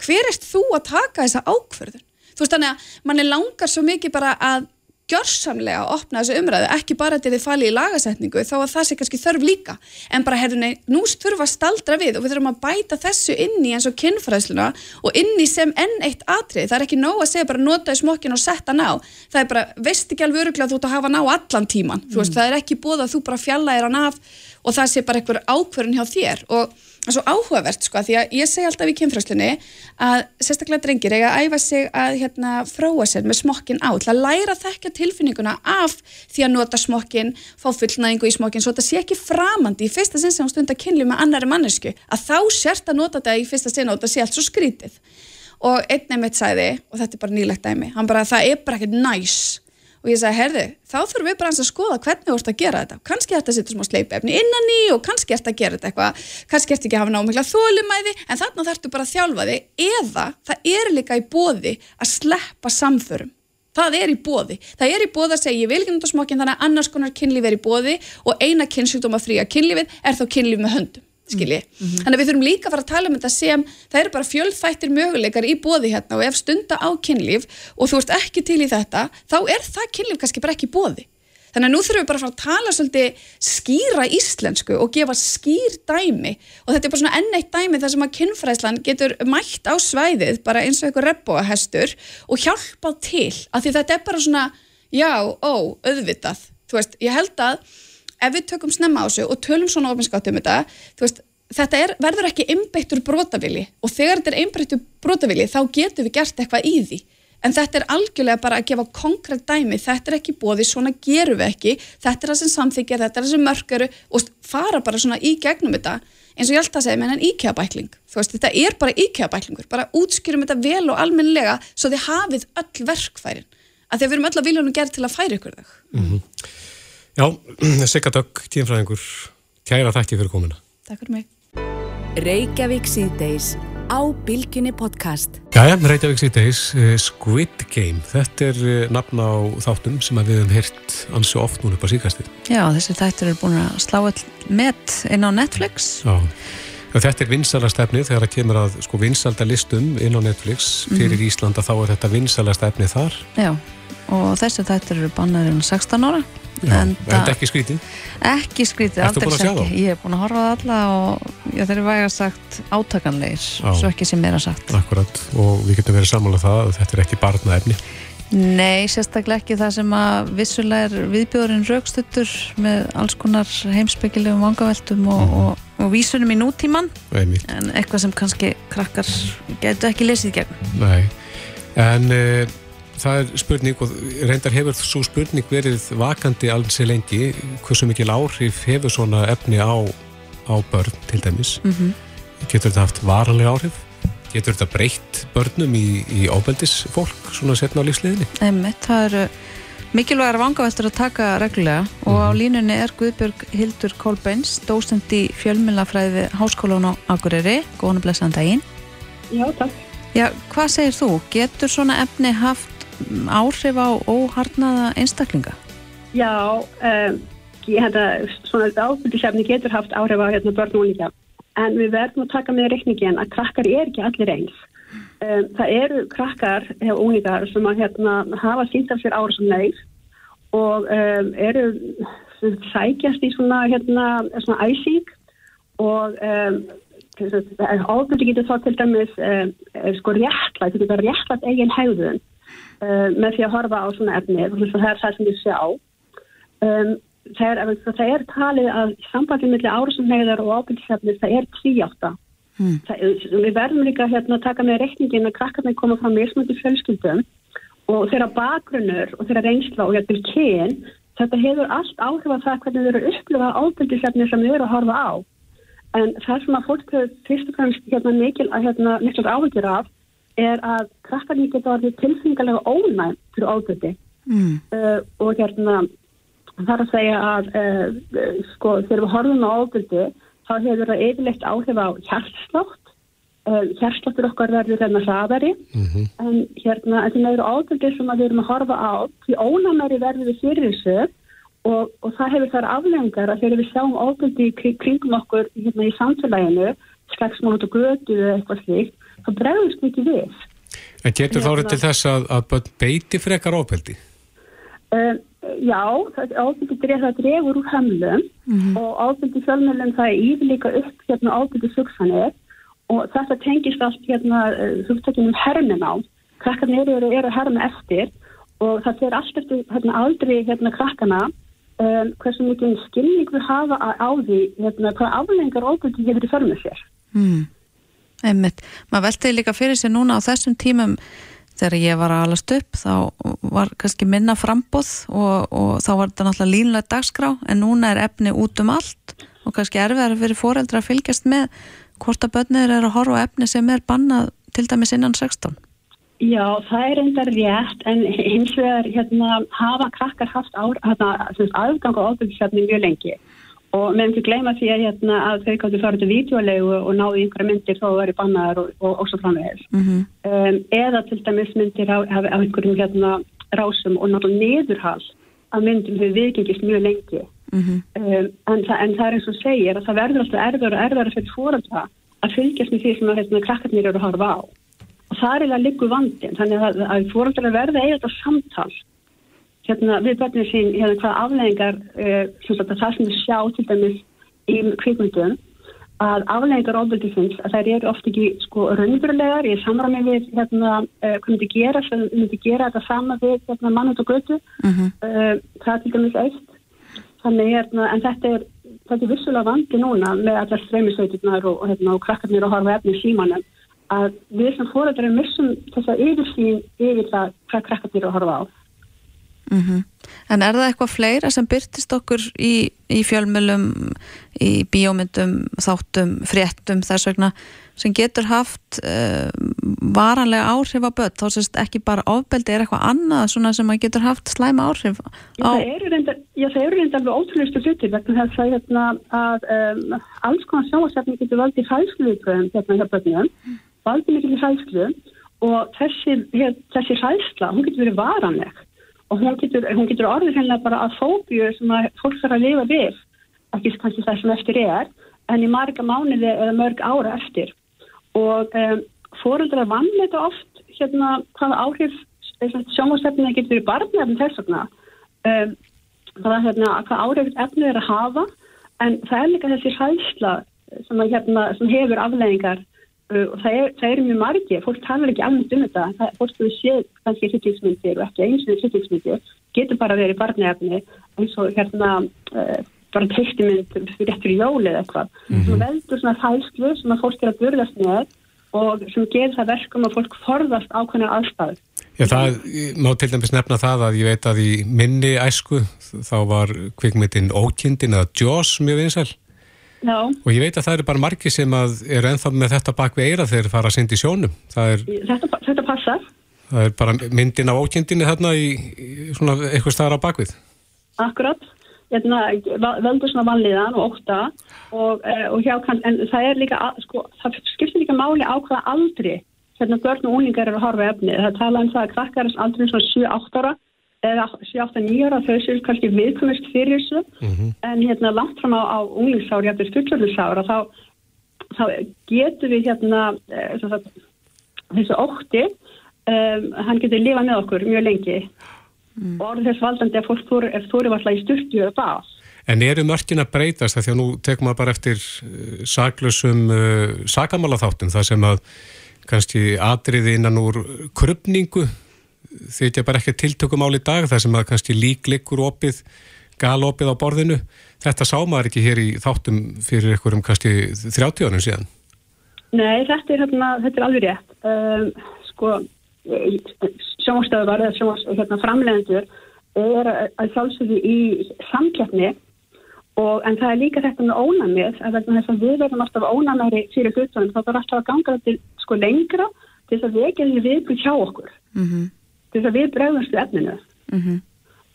hver erst þú að taka þessa ákverðun þú veist þannig að manni langar svo mikið bara að gjörsamlega að opna þessu umræðu, ekki bara til þið fali í lagasetningu þá að það sé kannski þörf líka. En bara hefur nei, nú þurfa að staldra við og við þurfum að bæta þessu inn í eins og kynfræðsluna og inn í sem enn eitt atrið, það er ekki nóg að segja bara nota í smokkin og setja ná, það er bara veist ekki alveg öruglega þú ert að hafa ná allan tíman mm. veist, það er ekki búið að þú bara fjalla er hann af og það sé bara einhver ákverðin hjá þér. Og svo áhugavert sko því að ég segi alltaf í kynfræslunni að sérstaklega drengir eiga að æfa sig að hérna fróa sér með smokkin á til að læra að þekka tilfinninguna af því að nota smokkin, fá fullnæðingu í smokkin svo þetta sé ekki framandi í fyrsta sinn sem hún stund að kynli með annari mannesku að þá sért að nota þetta í fyrsta sinn og þetta sé allt svo skrítið. Og einn nefnitt sæði, og þetta er bara nýlegt dæmi, hann bara það er bara ekkert næs og ég sagði, herðu, þá þurfum við bara að skoða hvernig þú ert að gera þetta. Kannski ert að setja smá sleipefni innan í og kannski ert að gera þetta eitthvað. Kannski ert ekki að hafa námikla þólumæði en þarna þarftu bara að þjálfa þig. Eða það er líka í bóði að sleppa samförum. Það er í bóði, það er í bóði að segja ég vil ekki náttúrulega smokkin þannig að annars konar kynlíf er í bóði og eina kynnsjúkdóma frí að kynlífið er þá kynlíf með höndum skilji. Mm -hmm. Þannig að við þurfum líka að fara að tala um þetta sem það eru bara fjöldfættir möguleikar í bóði hérna og ef stunda á kynlíf og þú ert ekki til í þetta, þá er það kynlíf kannski bara ekki bóði. Þannig að nú þurfum við bara að fara að tala svolítið skýra íslensku og gefa skýr dæmi og þetta er bara svona enn eitt dæmi þar sem að kynfræðslan getur mætt á svæðið bara eins og eitthvað rebbóahestur og hjálpað til að því þetta er bara svona já, ó, auðvitað. Þú veist, ég held að ef við tökum snemma á þessu og tölum svona ofinskátt um þetta, veist, þetta er, verður ekki einbeittur brotavili og þegar þetta er einbeittur brotavili þá getur við gert eitthvað í því. En þetta er algjörlega bara að gefa konkrétt dæmi, þetta er ekki bóði, svona gerum við ekki. Þetta er það sem samþykja, þetta er það sem mörguru og fara bara svona í gegnum þetta. Eins og ég alltaf segi, menn en íkjabækling þú veist, þetta er bara íkjabæklingur bara útskýrum þetta vel og almenlega svo þið hafið öll verkfærin. Að þegar við erum öll að vilja nú gera til að færa ykkur þau. Mm -hmm. Já, Sigga Dögg, tímfræðingur, kæra þakki fyrir komina. Takk fyrir mig. Reykjavík síðdeis á Bilginni podcast. Jæja, Reykjavík síðdeis, eh, Squid Game. Þetta er eh, nafn á þáttum sem við hefum hirt ansi oft núna upp á síkastir. Já, þessi þættur er búin að slá all met inn á Netflix. Já, þetta er vinsalastefni þegar það kemur að sko vinsaldalistum inn á Netflix fyrir mm -hmm. Íslanda þá er þetta vinsalastefni þar. Já, og þessi þættur eru bannaður um 16 ára. En þetta ekki skrítið? Ekki skrítið, aldrei ekki. Ég hef búin að horfa það alla og þeir eru væga sagt átakanleir, svo ekki sem meira sagt. Akkurat, og við getum verið samanlega það að þetta er ekki barnaefni. Nei, sérstaklega ekki það sem að vissulega er viðbjörðin raukstuttur með alls konar heimsbyggilegum vangaveltum og, mm. og og vísunum í nútíman einmitt, en eitthvað sem kannski krakkar getur ekki lesið gegn. nei en uh, það er spurning og reyndar hefur svo spurning verið vakandi alls í lengi hversu mikil áhrif hefur svona efni á, á börn til dæmis Mm getur þetta haft varanlega áhrif getur þetta breytt börnum í, í ábeldis fólk svona setna á lífsliðinni Einmitt, það eru mikilvægar vangaveltur að taka reglulega og á línunni er Guðbjörg Hildur Kolbeins, dósend í fjölmjölafræði við Háskólan á Akureyri góðan og blessaðan daginn. Já, takk. Já, hvað segir þú? Getur svona efni haft mm, áhrif á óharnaða einstaklinga? Já, um, ég held að svona ábyrðisefni getur haft áhrif á hérna börn og úlíka. En við verðum að taka með reikningin að krakkar er ekki allir eins. Um, það eru krakkar og úlíkar sem að hérna, hafa sínt af sér ára sem leið og um, eru sækjast í svona, hérna, svona æsík og ábyrði getur þá til dæmis er sko réttlætt, þetta getur réttlætt eigin hegðun uh, með því að horfa á svona efni og það er það sem við sjá. Um, það, er, það er talið að sambandið millir árasumhegðar og ábyrðisefnis það er tvíjátta Hmm. það, við verðum líka hérna að taka með reikningin að krakkarnir koma frá mismöndi fjölskyldum og þeirra bakgrunnur og þeirra reynsla og hérna kyn þetta hefur allt áhrif að það hvernig þau eru upplifa ábyrðisefni sem þau eru að horfa á. En það sem að fólk fyrst og fremst hérna mikil að hérna mikil áhyggjur af er að krakkarnir geta orðið tilfengilega ónæm fyrir ábyrði Mm. uh, og hérna það er að segja að uh, uh, sko þegar við horfum á ábyrdi þá hefur það yfirleitt áhrif á hjartslátt uh, hjartsláttur okkar verður hérna hraðari. Mm en hérna en það eru ábyrdi sem að við erum að horfa á því ónæmari verður við fyrir þessu. Og, og það hefur þar aflengar að þegar við sjáum ábyrdi kring, kringum okkur hérna í samfélaginu slagsmónut og götu eða eitthvað slíkt þá bregðumst við ekki við en getur þá Hérna- orðið til þess að, að börn beiti frekar ábeldi Um, já, ábyrgdi dref, það drefur úr hömlum og ábyrgdi fjölmjölum það er yfirleika upp hérna ábyrgdi sugsanir og þetta tengist allt hérna hugtökinum hermin á. Krakkarnir eru, eru hermin eftir og það fer allt eftir hérna, aldrei hérna krakkana um, hversu mikið skilning við hafa á, því hérna, hvað aflengar ábyrgdi hefur í förmið sér. Mm. Einmitt. Maður veltiði líka fyrir sér núna á þessum tímum þegar ég var að alast upp þá var kannski minna frambóð og, og þá var þetta náttúrulega línlega dagskrá en núna er efni út um allt og kannski erfiðar fyrir foreldra að fylgjast með hvort að börnir eru að horfa efni sem er bannað til dæmis innan 16. Já, það er endar rétt en hins vegar hérna, hafa krakkar haft hérna, aðgang á ábyrgisefni mjög lengi og meðan ekki gleyma því að, hérna, að þau gáttu farið til vídeolegu og náðu einhverja myndir þó að það væri bannaðar og, og, og svo framvegis. Mm Um, eða til dæmis myndir á, af, af einhverjum hérna, rásum og náttúrulega niðurhald af myndum hefur viðgengist mjög lengi. -hmm. Um, en, það, en það er eins og segir að það verður alltaf erður og erður fyrir fórölda að fylgjast með því sem að hérna, krakkarnir eru að horfa á. Og það er eiginlega liggur vandin, þannig að, að fóröldar verða eiginlega samtal hérna, við börnum sín hérna, hvað afleggingar uh, að það sem við sjá til dæmis í kvikmyndum að afleggingar ofbeldisins að þær eru oft ekki sko raunverulegar í samræmi við hérna uh, hvað myndi gera, sem myndi gera þetta sama við hérna mannut og götu. Mhm. uh, það er til dæmis eitt. Þannig hérna, en þetta er þetta er vissulega vandi núna með allar streymisveiturnar og, og, hérna, og krakkarnir að horfa efni símanum að við sem fórættar missum þessa yfirsýn yfir það hvað krakkarnir eru að horfa á Mhm. En er það eitthvað fleira sem byrtist okkur í, í fjölmjölum, í bíómyndum, þáttum, fréttum þess vegna sem getur haft uh, varanlega áhrif á börn, þá sést ekki bara ofbeldi, er eitthvað annað svona sem að getur haft slæma áhrif á... já, það eru reyndar alveg ótrúlistu hlutir vegna þess að, hérna, að um, alls konar sjóasefni getur valdið hræðsluðubröðum hérna hjá börnum, valdið mikil hræðslu og þessi, hér, þessi hræðsla, hún getur verið varanleg og hún getur, hún getur orðið hennilega bara að fóbíu sem að fólk þarf að lifa við, ekki kannski það sem eftir er, en í marga mánuði eða mörg ára eftir. Og um, fóruldrar vannleita oft hérna hvaða áhrif sjónvastefnið getur verið barnefn þess vegna. Um, hvaða hérna, hvað áhrif efnið er að hafa. En það er líka þessi hræðsla sem, hérna, sem hefur afleggingar og það er, það er mjög margi fólk talar ekki alveg um þetta það, fólk sem séð kannski hlutingsmyndir og ekki eins og hlutingsmyndir getur bara verið barnefni eins og hérna uh, bara teiktimynd fyrir eftir jóli eða eitthvað. Sem veldur svona fælslu sem að fólk er að burðast með og sem gerir það verkum að fólk forðast ákveðna aðstæður. Já, það má til dæmis nefna það að ég veit að í minni æsku þá var kvikmyndin Ókindin eða Jaws mjög vinsæl Já, og ég veit að það eru bara margir sem eru ennþá með þetta bak við eira þegar þeir fara að synda í sjónum. Er, þetta, þetta passar það er bara myndin af Ókindinni þarna í, í svona eitthvað staðar á bakvið. Akkurat, hérna, veldur svona vanlíðan og ótta og, eh, og hjá kann, en það er líka, sko, það skiptir líka máli á hvaða aldri hérna börn og úlingar eru að horfa efni. Það tala um það að krakkar er aldrei svona 7-8 ára eða 7-8-9 ára þau séu kannski viðkomist fyrir þessu. En hérna langt fram á, á unglingsári, jafnir fullorðinsára þá, þá getur við hérna eh, sem sagt, þessu ótti um, hann getur lifað með okkur mjög lengi. Og orðið þess valdandi að fólk ef þóri var alltaf í styrtu eða bað. En eru mörkin að breytast? Því að nú tekum maður bara eftir uh, saklusum uh, sakamálaþáttum það sem að kannski atriði innan úr krupningu þykja bara ekki tiltökum ál í dag það sem að kannski líkleikur opið galopið á borðinu. Þetta sá maður ekki hér í þáttum fyrir einhverjum kannski 30 ánum síðan. Nei, þetta er, hérna, þetta er alveg rétt. Um, sko, sjónastöðvar eða sjónas, hérna, framlegendur er að- að sjálfsögðu í samkeppni og, en það er líka þetta með ónamið að vegna þess að við verðum alltaf ónamæri fyrir hlutunum þá þarf alltaf að ganga þetta sko lengra til þess að við gerum viðbúð hjá okkur. Mhm, til þess að við bregðumst við efninu mhm,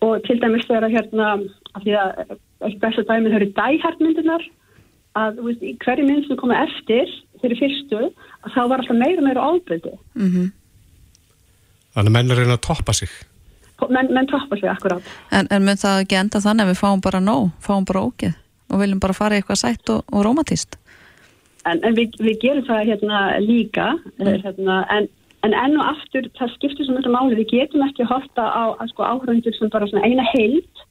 og til dæmis þegar að hérna af því að eitt besta dæmið þau eru dæhartmyndunar að þú veist, í hverju mynd sem koma eftir fyrir fyrstu að þá var alltaf meira og meira ábyrði mhm. þannig að menn er að reyna að toppa sig menn, menn toppa sig akkurát En, en mun það ekki enda þannig að við fáum bara nóg, fáum bara ógeð og viljum bara fara í eitthvað sætt og, og rómatíst? en, en við, við gerum það hérna líka mm. hérna, en, en enn og aftur það skiptir svo mjög máli, við getum ekki horta á að sko áhörundur sem bara eina heild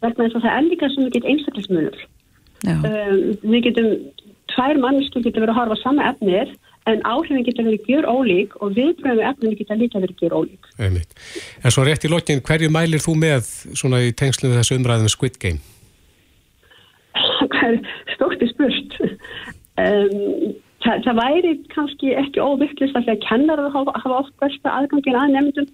vegna þess að það er líka svo mikið einstaklismunur Já, um, við getum tvær mannsku getur verið að horfa sama efnir en áhrifin getur verið gjör ólík og viðbröðu efninu getur líka verið gjör ólík Einmitt. En svo rétt í lokin, hverju mælir þú með svona í tengslu við þessu umræðum Squid Game? hvað er stórt í spurt. Um, það, það væri kannski ekki óvittlist að því að kennarar hafa, hafa oft besta aðgangin að nefndum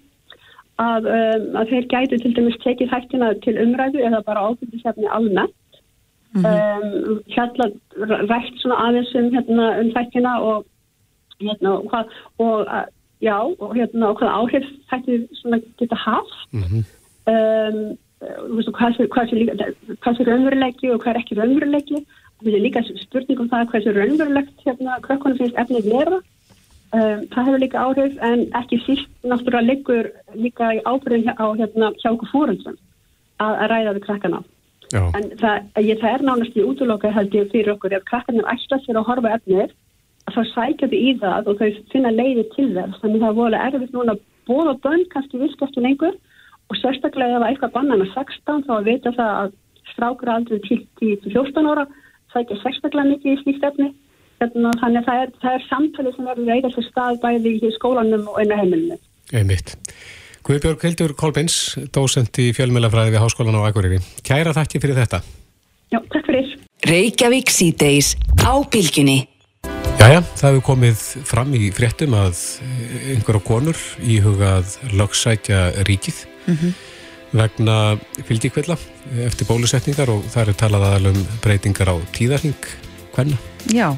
að, um, að þeir gætu til dæmis tekið hættina til umræðu eða bara ábyrðisefni almennt. Um, hérna rætt svona aðeins um, hérna, um þættina og hérna og hvað og, já, og hérna og hvað áhrif þætti svona geta haft. Mm um, þú veist, hvað hvað líka- hvað sé raunveruleiki og hvað er ekki raunveruleiki það er líka spurning um það hvað sé raunverulegt hérna, krökkunum finnst efnið vera. Um, það hefur líka áhrif en ekki síst náttúrulega liggur líka í ábyrðin á hérna hjá okkur fóröldum að, að ræða við krakkana. Já, en það, ég, það er nánast í útlokka held ég fyrir okkur ef krakkarnir ætla sér að horfa efnið að þá sækja þau í það og þau finna leiði til þess. Þannig það er vorulega erfitt núna að bóða bönn kannski virka ekki lengur og sérstaklega ef að eitthvað banna með 16 þá að vita það að strákur aldrei til 10-14 ára sækja sérstaklega mikið í slíkt efni Hérna, þannig að það er, það er samtalið sem verður sér stað bæði í skólanum og einu heimilinu. einmitt. Guðbjörg Hildur Kolbins, dósent í fjölmjölafræði við Háskólan á Akureyri. Kæra þakki fyrir þetta. Já, takk fyrir. Reykjavík síðdeis á bylginni. Jæja, það hefur komið fram í fréttum að einhverja konur íhugað lögsækja ríkið vegna fylgikvilla eftir bólusetningar og það er talað aðal um breytingar á tíðarhing hvenna. Já,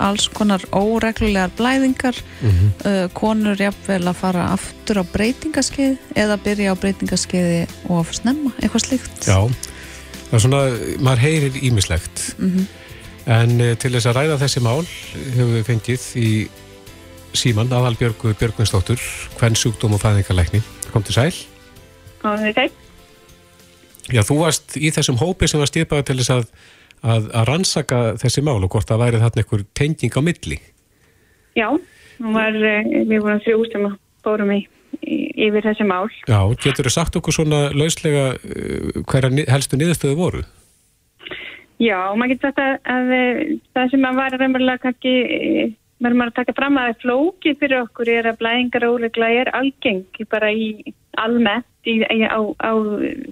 alls konar óreglulegar blæðingar, uh, konur jafnvel að fara aftur á breytingaskeið eða byrja á breytingaskeiði og að snemma, eitthvað slíkt. Já, það er svona, maður heyrir ímislegt en uh, til þess að ræða þessi mál hefur við fengið í síman aðalbjörgu Björgvinsdóttur hvern sjúkdóm og fæðingarleikni. Kom til sæl. Já, þú varst í þessum hópi sem var stýpað til þess að, að, að rannsaka þessi mál og hvort það væri þarna einhver tenging á milli. Já, var, eh, við vorum þrjú sem að fórum í, yfir þessi mál. Já, getur þú sagt okkur svona lauslega uh, hverja helstu niðurstöðu voru? Já, maður getur sagt að, að eh, það sem að var raunverulega kannski, eh, verður maður að taka fram að flókið fyrir okkur er að blæðingar óregla er algeng bara í almennt í, í, á, á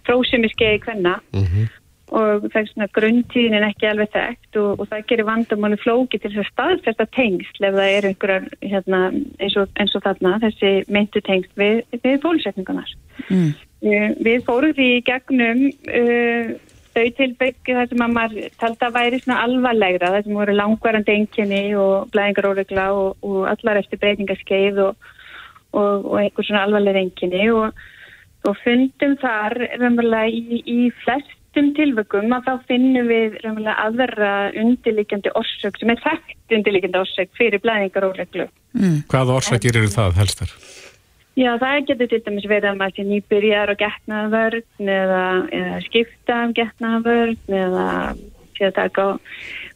frósumiskeiði hvenna Mm -hmm. og það er svona grunntíðin ekki alveg þekkt og, og það gerir vandamáli flóki til þess að staðfesta tengsl ef það er einhverjar hérna, eins, og, eins og þarna þessi meintu tengsl við, við bólusetningunar. Mm. Uh, við fórum því í gegnum uh, þau tilbyggi þar sem að maður taldi að væri svona alvarlegra þar sem voru langvarandi enginni og blæðingaróregla og, og allar eftir breytingaskeið og, og, og einhver svona alvarlega enginni og, og fundum þar raunverulega í, í flestum tilbyggjum að þá finnum við raunverulega aðra undirlikjandi orsök sem er þekkt undirlikjandi orsök fyrir blæðingaróreglu. Mm. Hvaða orsakir eru það helstar? Já, það getur til dæmis verið að maður sé nýbyrjar á getnaðavörn eða, eða skipta af getnaðavörn eða sé að taka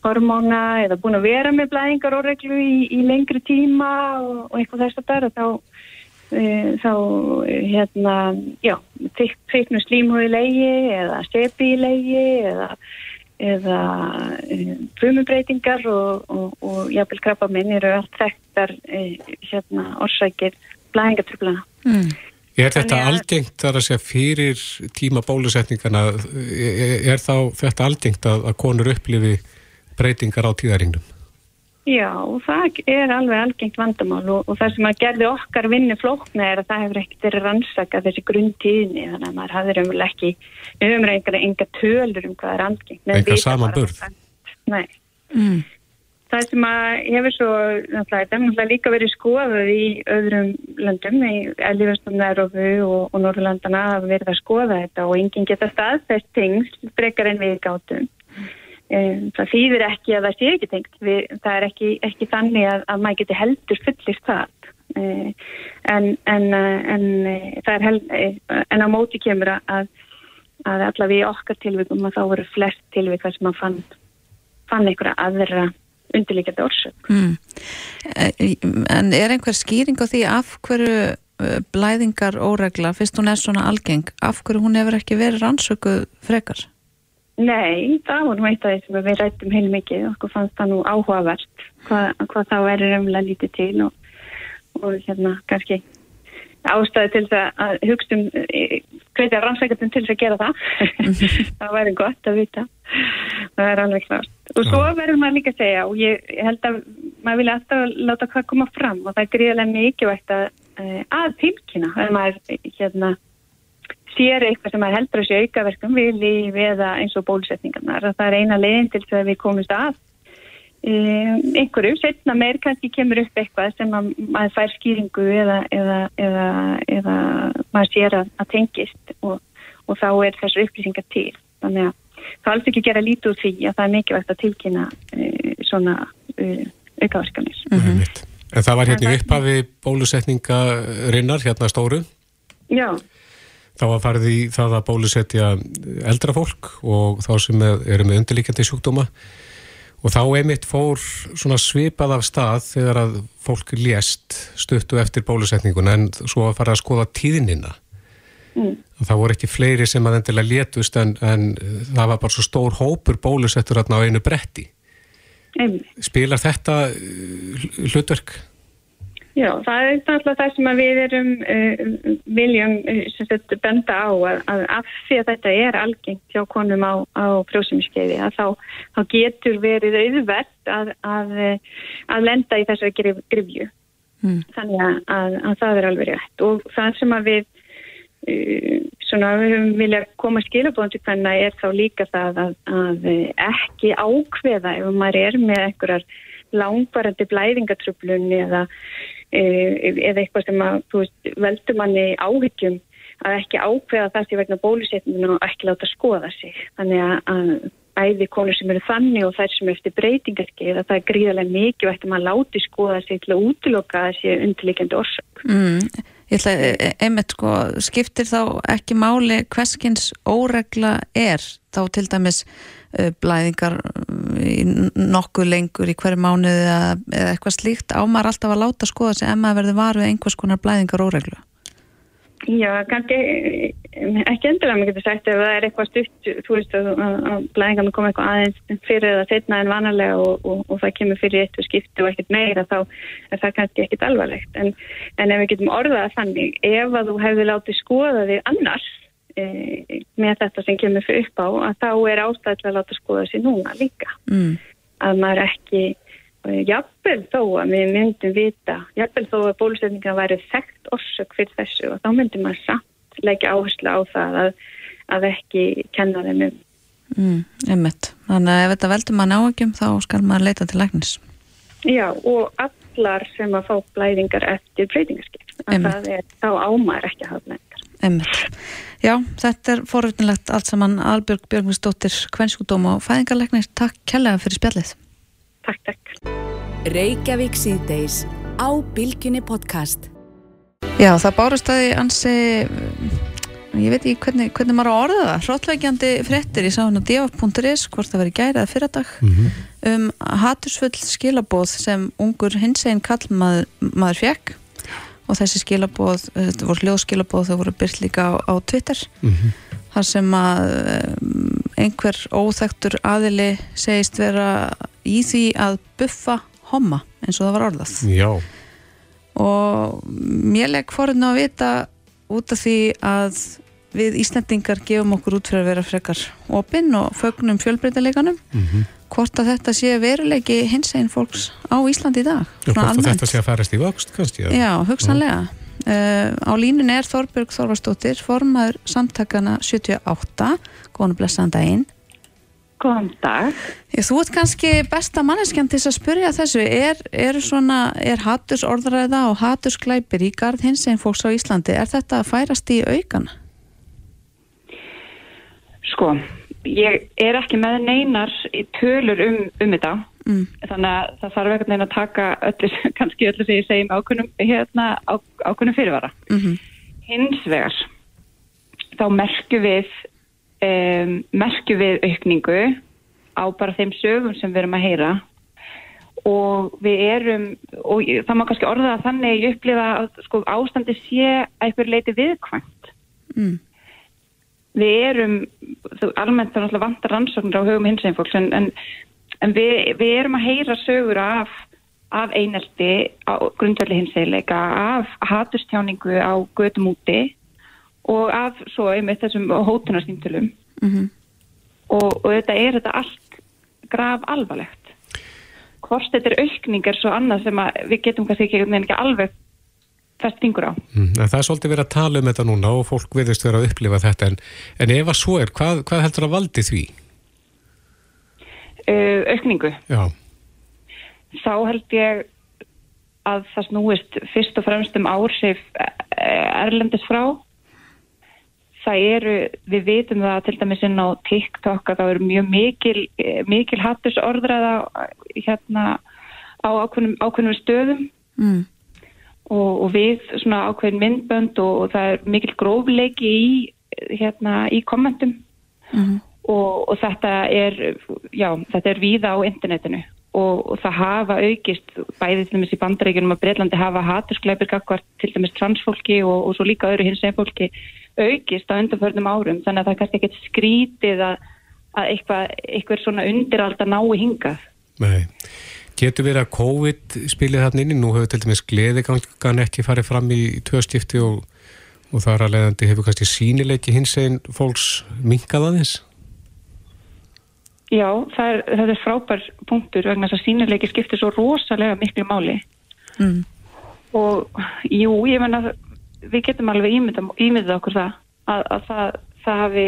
hormóna eða búin að vera með blæðingar og reglu í, í lengri tíma og, og eitthvað þess að það þá, e, þá hérna, já, feiknu slímhói legi eða stepi í legi eða eða um, frumubreitingar og, og, og jáfnvel krabba minn eru allt þekktar hérna, orsakir blæðingatröflana. Mm. Er þetta að- algengt þar að segja fyrir tíma bólusetningana, er, er þá þetta algengt að, að konur upplifi breytingar á tíðaringnum? Já, það er alveg algengt vandamál og, og það sem að gerði okkar vinnu flókna er að það hefur ekkert verið rannsaka þessi grunntíðni þannig að maður hafði raunverulega ekki umræðingar enga tölur um hvað er algengt. Bara samanburð. það. Nei. Mm. Það sem að hefur svo, náttúrulega, þetta er náttúrulega líka verið skoðað í öðrum löndum, í Elífastum Európu og, og Norðurlandana hafa verið að skoða þetta og enginn geta staðfest tengsl frekar en við gátum. Það þýðir ekki að það sé ekki tengt, við, það er ekki, ekki þannig að, að maður geti heldur fullist það. Uh, en, en, uh, en, uh, það er held, en á móti kemur að, að allavega í okkar tilvikum að þá voru flest tilvik þar sem maður fann, fann einhverja aðra undirleikjandi orsök. Mm. En er einhver skýring á því af hverju blæðingar óregla, fyrst hún er svona algeng, af hverju hún hefur ekki verið rannsökuð frekar? Nei, það var nú eitt af því sem við rættum heil mikið. Og okkur fannst það nú áhugavert hvað, hvað þá er umlega lítið til og, og hérna kannski ástæði til þess að hugsa um hvetja rannsækjum til þess að gera það. Það væri gott að vita. Það er alveg klart og svo verður maður líka að segja og ég held að maður vilja alltaf láta hvað koma fram og það er gríðilega mikilvægt að, eh, að tilkynna. Þegar maður hérna sér eitthvað sem er heldur að sé aukaverkum við lífi eða eins og bólusetningarnar að það er eina leiðin til þess að við komumst að. Um, einhverju, setna meir kannski kemur upp eitthvað sem að maður fær skýringu eða, eða, eða, eða maður sér að, að tengist og, og þá er þessu upplýsingar til. Þannig að það alls ekki gera lítið úr því að það er mikilvægt að tilkynna uh, svona uh, aukaverkanir. Mm En það var hérna í upphafi bólusetningarinnar, hérna stóru. Já, Þá var farið í það að bólusetja eldra fólk og þá sem er- eru með undirlíkjandi sjúkdóma og þá einmitt fór svona svipað af stað þegar að fólk lést stuttu eftir bólusetninguna en svo að fara að skoða tíðnina. Mm. Það voru ekki fleiri sem að endilega létust en, en það var bara svo stór hópur bólusettur á einu bretti. einmitt Spilar þetta uh, hlutverk? Já, það er náttúrulega það sem við erum uh, viljum uh, benda á að, að af því að þetta er algengt hjá konum á, á frjósumiskeiði að þá, þá getur verið auðvert að, að, uh, að lenda í þessari grif, grifju. Mm. Þannig að, að, að það er alveg rétt og það sem að við svona við höfum vilja koma skilabóðan til hvernig er þá líka það að, að ekki ákveða ef maður er með einhverjar langvarandi blæðingatröflun eða, eh, eða eitthvað sem að, veist, veldur manni áhyggjum að ekki ákveða sé vegna bólusetninu og ekki láta skoða sig. Þannig að, að bæði konur sem eru þannig og þær sem eru eftir breytingarskeið að það er gríðarlega mikilvægt að maður láti skoða sig til að útiloka þessi undirleikjandi orsök. Mm. Ég ætla, e- einmitt sko, skiptir þá ekki máli hverskins óregla er þá til dæmis blæðingar uh, í nokkuð lengur í hverju mánuði eða, eitthvað slíkt á maður alltaf að láta skoða sig ef maður verður varuð einhvers konar blæðingar óreglu. Já, kannski eh, ekki endilega mér getur sagt ef það er eitthvað stutt, þú veist að, að, að blæðingarna koma eitthvað aðeins fyrir eða setna en vanalega og, og, og það kemur fyrir eitt og skipti og ekkert meira þá er það kannski ekkert alvarlegt en, en ef við getum orðað þannig, ef að þú hefði látið skoða þig annars e, með þetta sem kemur fyrir upp á að þá er ástæðilega að láta skoða sér núna líka mm. að maður ekki e, jafnvel þó að við myndum vita jafnvel þó að bólusetningar væri þekkt orsök fyrir þessu og þá myndum maður samt leggja áherslu á það að, að ekki kenna þeim um Mm. Þannig að ef þetta veldur maður náðgjum þá skal maður leita til læknis. Já, og allar sem að fá blæðingar eftir breytingarskipt. Einmitt. Það er þá ámæður ekki að hafa blæðingar. Einmitt. Já, þetta er forveitinlegt allt saman Albjörg Björgvinsdóttir, kvennsjúkdóm og fæðingarleiknir. Takk kærlega fyrir spjallið. Takk, takk. Reykjavík síðdeis á Bilginni podcast. Já, það bárust að því ansi, ég veit ekki hvernig, hvernig maður á orða það, hróttlækjandi fréttir, ég sá hann á df.is, hvort það verið gærið að fyrradag, um hatursfull skilabóð sem ungur hinsegin kallmaður maður fekk og þessi skilabóð, þetta voru hljóðskilabóð, þau voru byrt líka á, á Twitter, þar sem að um, einhver óþektur aðili segist vera í því að buffa homma, eins og það var orðað. Já, og mér legg forinn að vita út af því að við Íslandingar gefum okkur út fyrir að vera frekar opinn og fögnum fjölbreytileikanum hvort að þetta sé veruleiki hins einn fólks á Íslandi í dag Já, svona hvort að almennt. þetta sé að færast í vöxt kannski? Já, hugsanlega uh, á línunni er Þorbjörg Þorvarsdóttir formaður samtakana 78 góðan og blessaðan daginn Góðan dag. Ég, Þú ert kannski besta manneskjan til að spyrja þessu, er, er svona, er haturs orðræða og haturs glæpir í garð hins einn fólks á Íslandi, er þetta að færast í aukana? Sko, ég er ekki með neinar í tölur um, um þetta Mm. þannig að það þarf ekkert neina að taka öllu, kannski öllu sem ég segi með ákunnum, hérna, á, ákunnum fyrirvara. Mm Hins vegar, þá merkjum við, um, merkjum við aukningu á bara þeim sögum sem við erum að heyra og við erum, og það má kannski orða þannig ég upplifa að sko, ástandi sé að einhver leiti viðkvæmt. Mm. Við erum, almennt þá náttúrulega vantar rannsóknir á hugum hins einn fólks en, en, en við, við erum að heyra sögur af, af einelti á grundvelli hins einleika, af hatustjáningu á gödum úti og af svo einmitt þessum hótunarstýntölum Mhm. og, og þetta er þetta allt graf alvarlegt. Hvort þetta er aukning er svo annað sem við getum kannski ekki alveg fest fingur á. Mm, en það er svolítið verið að tala um þetta núna og fólk virðist vera að upplifa þetta en, en ef að svo er, hvað, hvað heldur að valdi því? Uh, aukningu. Já, þá held ég að það snúist fyrst og fremst um áhrif eh, erlendis frá það eru, við vitum það til dæmis inn á TikTok að það eru mjög mikil, eh, mikil hattus orðræða hérna á ákveðnum, ákveðnum stöðum Mm. Og, og við svona ákveðin myndbönd og, og það er mikil grófleiki í hérna í kommentum Mhm. og, og þetta er já, þetta er víða á internetinu og, og það hafa aukist bæði til dæmis í bandaríkjunum að Breitlandi hafa hatursglæpir gagvart til dæmis transfólki og, og svo líka öðru hins einn fólki aukist á undanförnum árum þannig að það er kannski ekkert skrítið að, að eitthvað, eitthvað svona undiralda nái hingað nei. Getur verið að COVID spilið þarna inni? Nú hefur til dæmis gleðigangan ekki farið fram í tvö skipti og, og þar að leiðandi hefur kannski sínileiki hins einn fólks minkað aðeins? Já, það er, það er frábær punktur vegna þess að sínileiki skiptir svo rosalega miklu máli Mm. og jú, ég menna við getum alveg ímyndað, okkur það að, að það, það hafi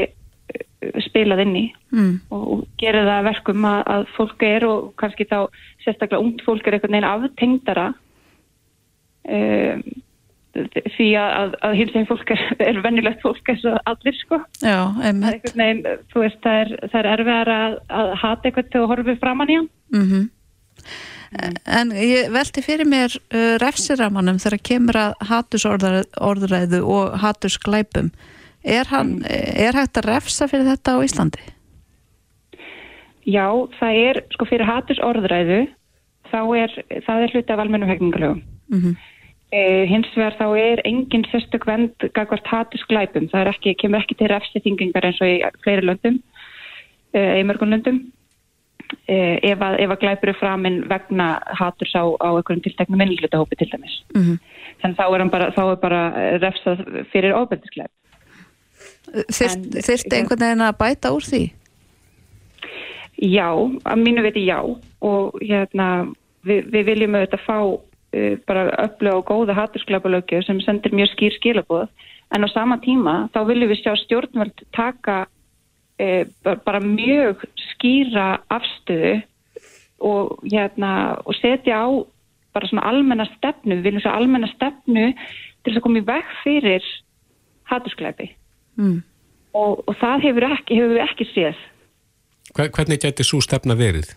spilað inn í Mm. og, gerir það að verkum að, að fólk er og kannski þá sérstaklega ungt fólk er einhvern veginn aftengdara um, því að, að, hins veginn fólk er, er vennilegt fólk eins og allir sko. Já, þú veist, það er, það er erfiðar að, að hata eitthvað til að horfa framann í hann. Mm. En ég velti fyrir mér uh, refsiramanum þegar kemur að hatursorðræðu og hatursglæpum. Er, hann, er hægt að refsa fyrir þetta á Íslandi? Já, það er, sko, fyrir haturs orðræðu, þá er, það er hluti af almennum hegningalögum. Mm -hmm. Eh, hins vegar þá er engin sérstök vend gagvart haturs glæpum. Það er ekki, kemur ekki til refsitingingar eins og í fleiri löndum, eh, í mörgum löndum. Eh, ef, að, ef að glæpur er framinn vegna haturs á, á einhverjum tilteknum minnlutahópi til dæmis. Mm -hmm. Þannig þá er, bara, þá er bara refsað fyrir ofbeldisglæp. Þyrfti þyrt einhvern veginn að bæta úr því? Já, að mínu viti já. Og hérna við, við viljum auðvitað fá uh, bara öflug og góða hattursklapalögju sem sendir mjög skýr skilabóð en á sama tíma þá viljum við sjá stjórnvöld taka uh, bara mjög skýra afstöðu og hérna og setja á bara svona almenna stefnu, við viljum sjá almenna stefnu til þess að koma í veg fyrir hattursklæpi Mm. og, og það hefur, ekki, hefur við ekki séð Hver- Hvernig gæti svo stefna verið?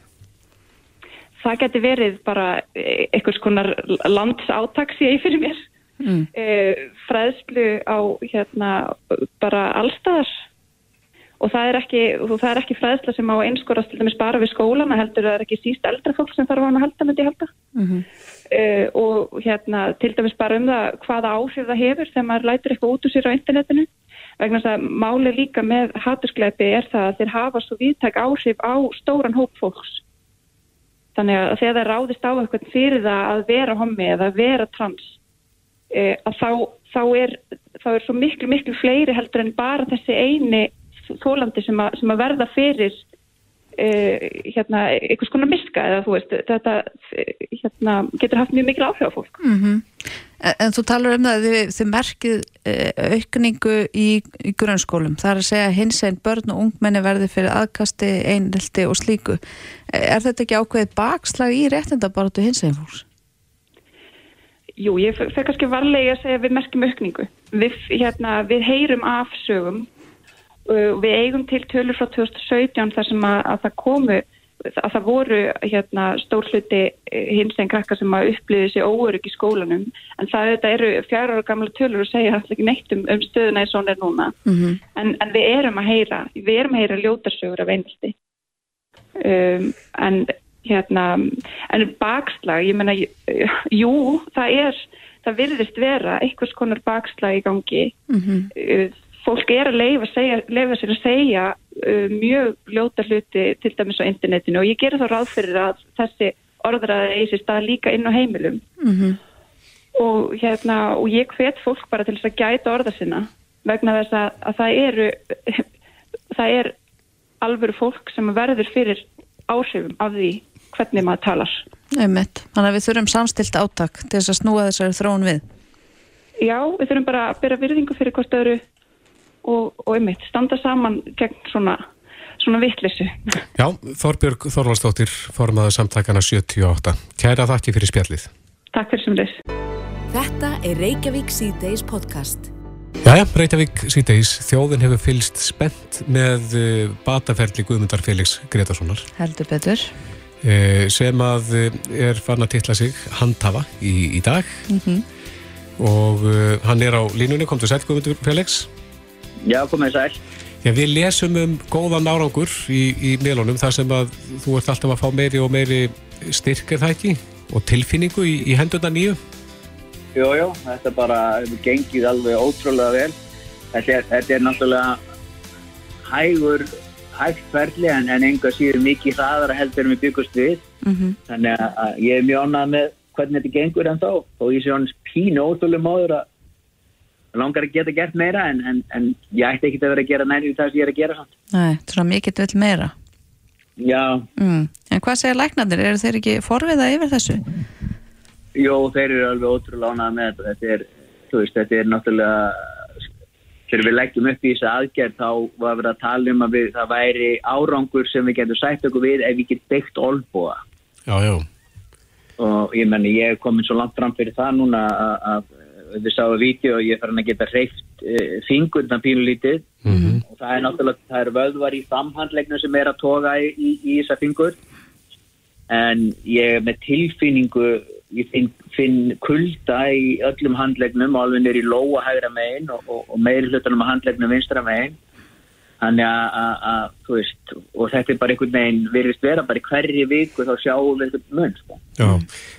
það geti verið bara eh, einhvers konar landsátaks ég fyrir mér Mm. e, fræðslu á hérna bara allstaðar og það er ekki, það er ekki fræðsla sem á einskorast til dæmis bara við skólana heldur það er ekki síst eldra fólk sem þarf á hann að halda myndi halda Mhm. uh, og hérna til dæmis bara um það hvaða áhrif það hefur þegar maður lætur eitthvað út úr sér á internetinu vegna þess að máli líka með hatturskleipi er það að þeir hafa svo viðtæk áhrif á stóran hóp fólks þannig að þegar það ráðist á eitthvað fyrir það að vera hommi eða vera trans uh, að þá, þá, er, þá er svo miklu miklu fleiri heldur en bara þessi eini þólandi sem, að- sem að verða fyrir uh, hérna, einhvers konar miska eða þú veist, þetta eh, hérna, getur haft mjög mikil áhrif á fólk. Mm en, en þú talar um það að þið, þið merkið eh, aukningu í, í grunnskólum. Það er að segja hins einn börn og ungmenni verði fyrir aðkasti, einrildi og slíku. Er þetta ekki ákveðið bakslag í réttindabaratu hins einn fólks? Jú, ég fer kannski varlega að segja að við merkjum aukningu. Við, hérna, við heyrum af sögum við eigum til tölur frá 2017 þar sem að, að það komu að það voru hérna, stór hluti hins einn krakka sem að upplýði sér óörygg í skólanum en það eru fjara ára gamla tölur og segja alltaf ekki neitt um, um stöðuna eins og hún er núna. Mm en, en við erum að heyra við erum að heyra ljótarsögur af einhaldi um, en hérna en bakslag, ég menna jú, það er það virðist vera einhvers konar bakslag í gangi. Mhm. uh, fólk er að leifa, segja, leifa sér að segja uh, mjög ljóta hluti til dæmis á internetinu og ég gerir þá ráð fyrir að þessi orðraði eigi sér stað líka inn á heimilum Mhm. og, hérna, og ég hvet fólk bara til þess að gæta orða sinna vegna þess að, að það eru það er alvöru fólk sem verður fyrir áhrifum af því hvernig maður talar. Þannig að við þurfum samstilt átak til þess að snúa þessari þróun við. Já, við þurfum bara að byrja virðingu fyrir hvort öðru og, og einmitt, standa saman gegn svona, svona vittlissu. Já, Þorbjörg Þorvaldsdóttir, formaður samtakana 78. Kæra þakki fyrir spjallið. Takk fyrir sem þess. Þetta er Reykjavík C-Days podcast. Jæja, Reykjavík síðdeis, þjóðin hefur fylst spennt með uh, bataferli Guðmundar Felix Gretarssonar Heldur betur. uh, sem að uh, er fann að titla sig handhafa í, í dag Mm og uh, hann er á línunni, kom til sæl Guðmundur Felix. Já, komið sæl. Já, við lesum um góðan árangur í, í meðlunum þar sem að þú ert alltaf að fá meiri og meiri styrk er það ekki og tilfinningu í, í hendurna nýju. Jú, jú, þetta bara gengið alveg ótrúlega vel. Þetta er, þetta er náttúrulega hægur, hægt ferli en, en enga síður mikið hraðara heldur við byggust við. Mhm. Þannig að- að ég er mjög ánægð með hvernig þetta gengur en þá og ég sé hann pínu ótrúlega móður að langar að geta gert meira en, en, en ég ætti ekki að vera að gera næri það sem ég er að gera samt. Nei, svona mikill vill meira. Já, Mm. En hvað segir læknarnir? Eru þeir ekki forviða yfir þessu? Jó, þeir eru alveg ótrúlega ánægð með þetta. Þetta er, þú veist, þetta er náttúrulega, þegar við leggjum upp í þessa aðgerð þá var verið að tala um að við, það væri árangur sem við getum sætt okkur við ef við getum byggt olbúa. Já, já. Og ég menni, ég er komin svo langt fram fyrir það núna að, að við sáum vídeo og ég farin að geta hreift e, fingurna pínulítið. Mm og það er náttúrulega, það er vöðvar í framhandlegnu sem er að toga í, í, í þessa fingur. En ég með tilfinningu ég finn, finn kulda í öllum handlegnum og alveg nýr í lóa hægra megin og, og, og meiri hlutunum á handlegnum vinstra megin þannig að- þú veist og þetta er bara einhvern veginn, virðist vera bara í hverri viku þá sjáum við eitthvað mun sko. Já.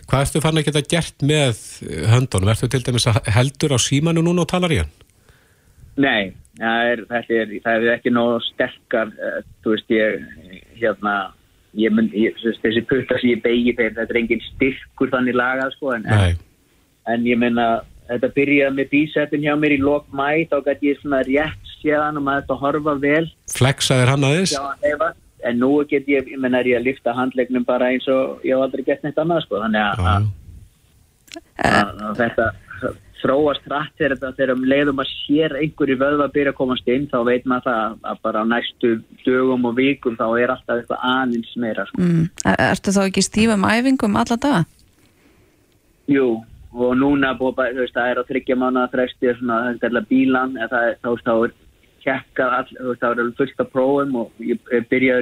Hvað ertu fann að geta gert með eh, höndunum? Ertu til dæmis að heldur á símanu núna og talar í hann? Nei, það er, þetta er, það er ekki nóg sterkar, uh, þú veist, ég, hérna, ég mun, ég, þessi putta sem ég begi þeir, þetta er engin styrkur þannig lagað, sko, en, Nei. en ég menna, þetta byrjaði með bísettin hjá mér í lok mæ, þá gæti ég svona rétt séðan og maður þetta horfa vel Flexaðir hann aðeins? sjá hann hefa en nú get ég, ég menn er ég að lifta handlegnum bara eins og ég hef aldrei gett neitt annað sko, þannig að, að, að, að þetta þróast rætt þegar þetta þegar um leiðum að sér einhverju vöðva að byrja að komast inn þá veit maður það að bara á næstu dögum og vikum þá er alltaf eitthvað aðeins meira sko. Mm. Er- Ertu þá ekki stífum æfingum alla daga? Jú, og núna búið veist, það er á þryggja það er alltaf bílan eða það er, þá þá er kekka all, þú veist, þá er alveg fullt af prófum og ég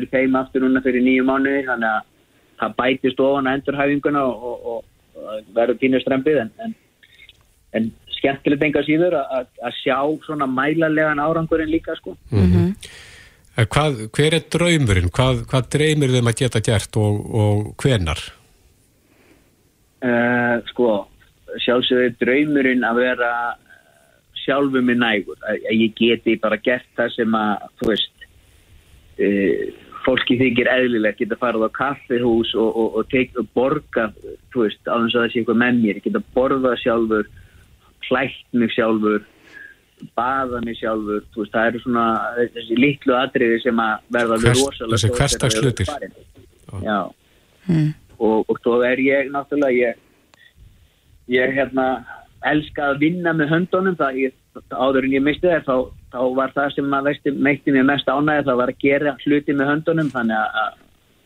í þeim aftur núna fyrir nýju mánuði, þannig að það bætist ofan að endurhæfinguna og, og, og, og verður pínu strempið en, en, en skemmtilegt enga síður að- að að sjá svona mælalegan árangurinn líka, sko. Mm hvað, hver er draumurinn? Hvað, hvað dreymir þeim að geta gert og, og hvenar? Uh, sko, sjálfsögðu draumurinn að vera sjálfu mig nægur, að, að ég geti bara gert það sem að, þú veist uh, fólki þykir eðlilegt, geta farið á kaffihús og, og, og, tek, og borga þú veist, á þess að það sé eitthvað með mér geta borðað sjálfur klætt mig sjálfur baða mig sjálfur, veist, það eru svona þessi litlu atriði sem að verða alveg rosalega þessi farin. Já. Og, og þá er ég náttúrulega ég, ég hérna elska að vinna með höndunum það ég, áður en ég misti þér þá, þá var það sem að veisti, meitti mér mest ánægð það var að gera hluti með höndunum þannig að, að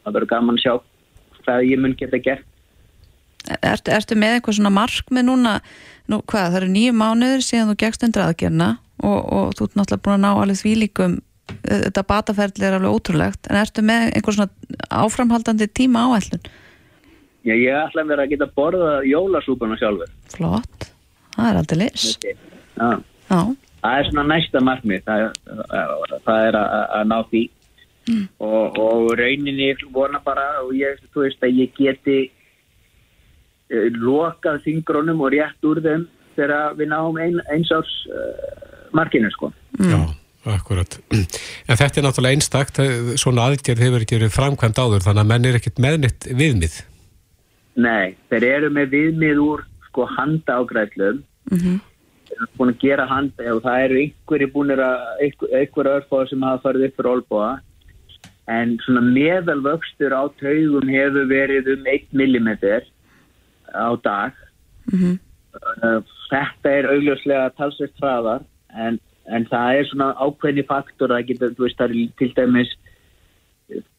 það verður gaman að sjá hvað ég mun geta gert. Ertu, ertu með eitthvað svona markmið núna, nú hvað, það eru nýju mánuður síðan þú gegst undir aðgerna og, og þú ert náttúrulega búin að ná alveg því líkum. Þetta bataferðli er alveg ótrúlegt. En ertu með einhver svona áframhaldandi tíma áætlun? Já, ég ætla að vera að geta borða jólasúpuna sjálfur. Flott, það er aldrei lis Já. Já, það er svona næsta markmið. Það, það er að, að ná því. Og, og rauninni vona bara og ég, þú veist að ég geti uh, lokað þingrónum og rétt úr þeim þegar við náum ein, eins árs uh, markinu sko. Já, akkurat. En þetta er náttúrulega einstakt, það- svona aðgerð hefur ekki verið framkvæmt áður, þannig að menn er ekkit meðnitt viðmið. Nei, þeir eru með viðmið úr sko handa ágræðslum þeir eru búin að gera handa og það eru einhverju búinir að einhver, einhver örfáð sem hafa farið upp fyrir olbúa en svona meðalvöxtur á taugum hefur verið um 1 mm á dag. Uh, þetta er augljóslega talsvist hraðar en, en það er svona ákveðni faktor það getur, þú veist, það er til dæmis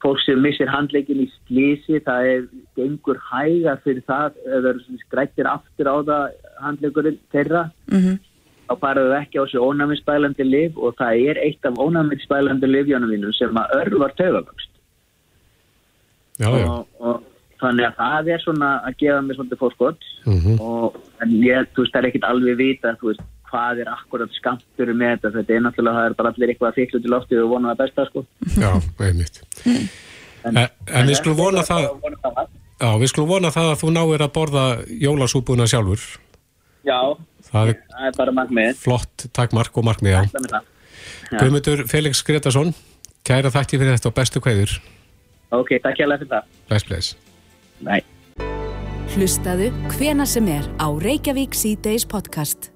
fólk sem missir handleikin í slísi, það er gengur hæga fyrir það eða skrættir aftur á það handleikurinn þeirra, Mhm. þá faraðu ekki á þessu ónæmisbælandi liv og það er eitt af ónæmisbælandi livjónum mínum sem að örvar taugavöxt Já, já. og, og þannig að það er svona að gefa mér svolítið fórskott Mhm. og en ég, þú veist, það er ekkit alveg vita, þú veist, hvað er akkurat skamtur með þetta, þetta er náttúrulega, það er bara allir eitthvað að fikla út í loftið og vona það besta, sko. Já, einmitt. En, en við skulum vona það, já, við skulum vona það að þú náir að borða jólasúpuna sjálfur. Já, Það er það er bara markmið. flott takmark og markmið, já. Guðmundur Felix Gretarsson, kæra þætti fyrir þetta og bestu kveður. Ok, takk hjá fyrir það. Bless, bless. Nei. Hlustaðu hvena sem er á Reykjavík C-Days podcast.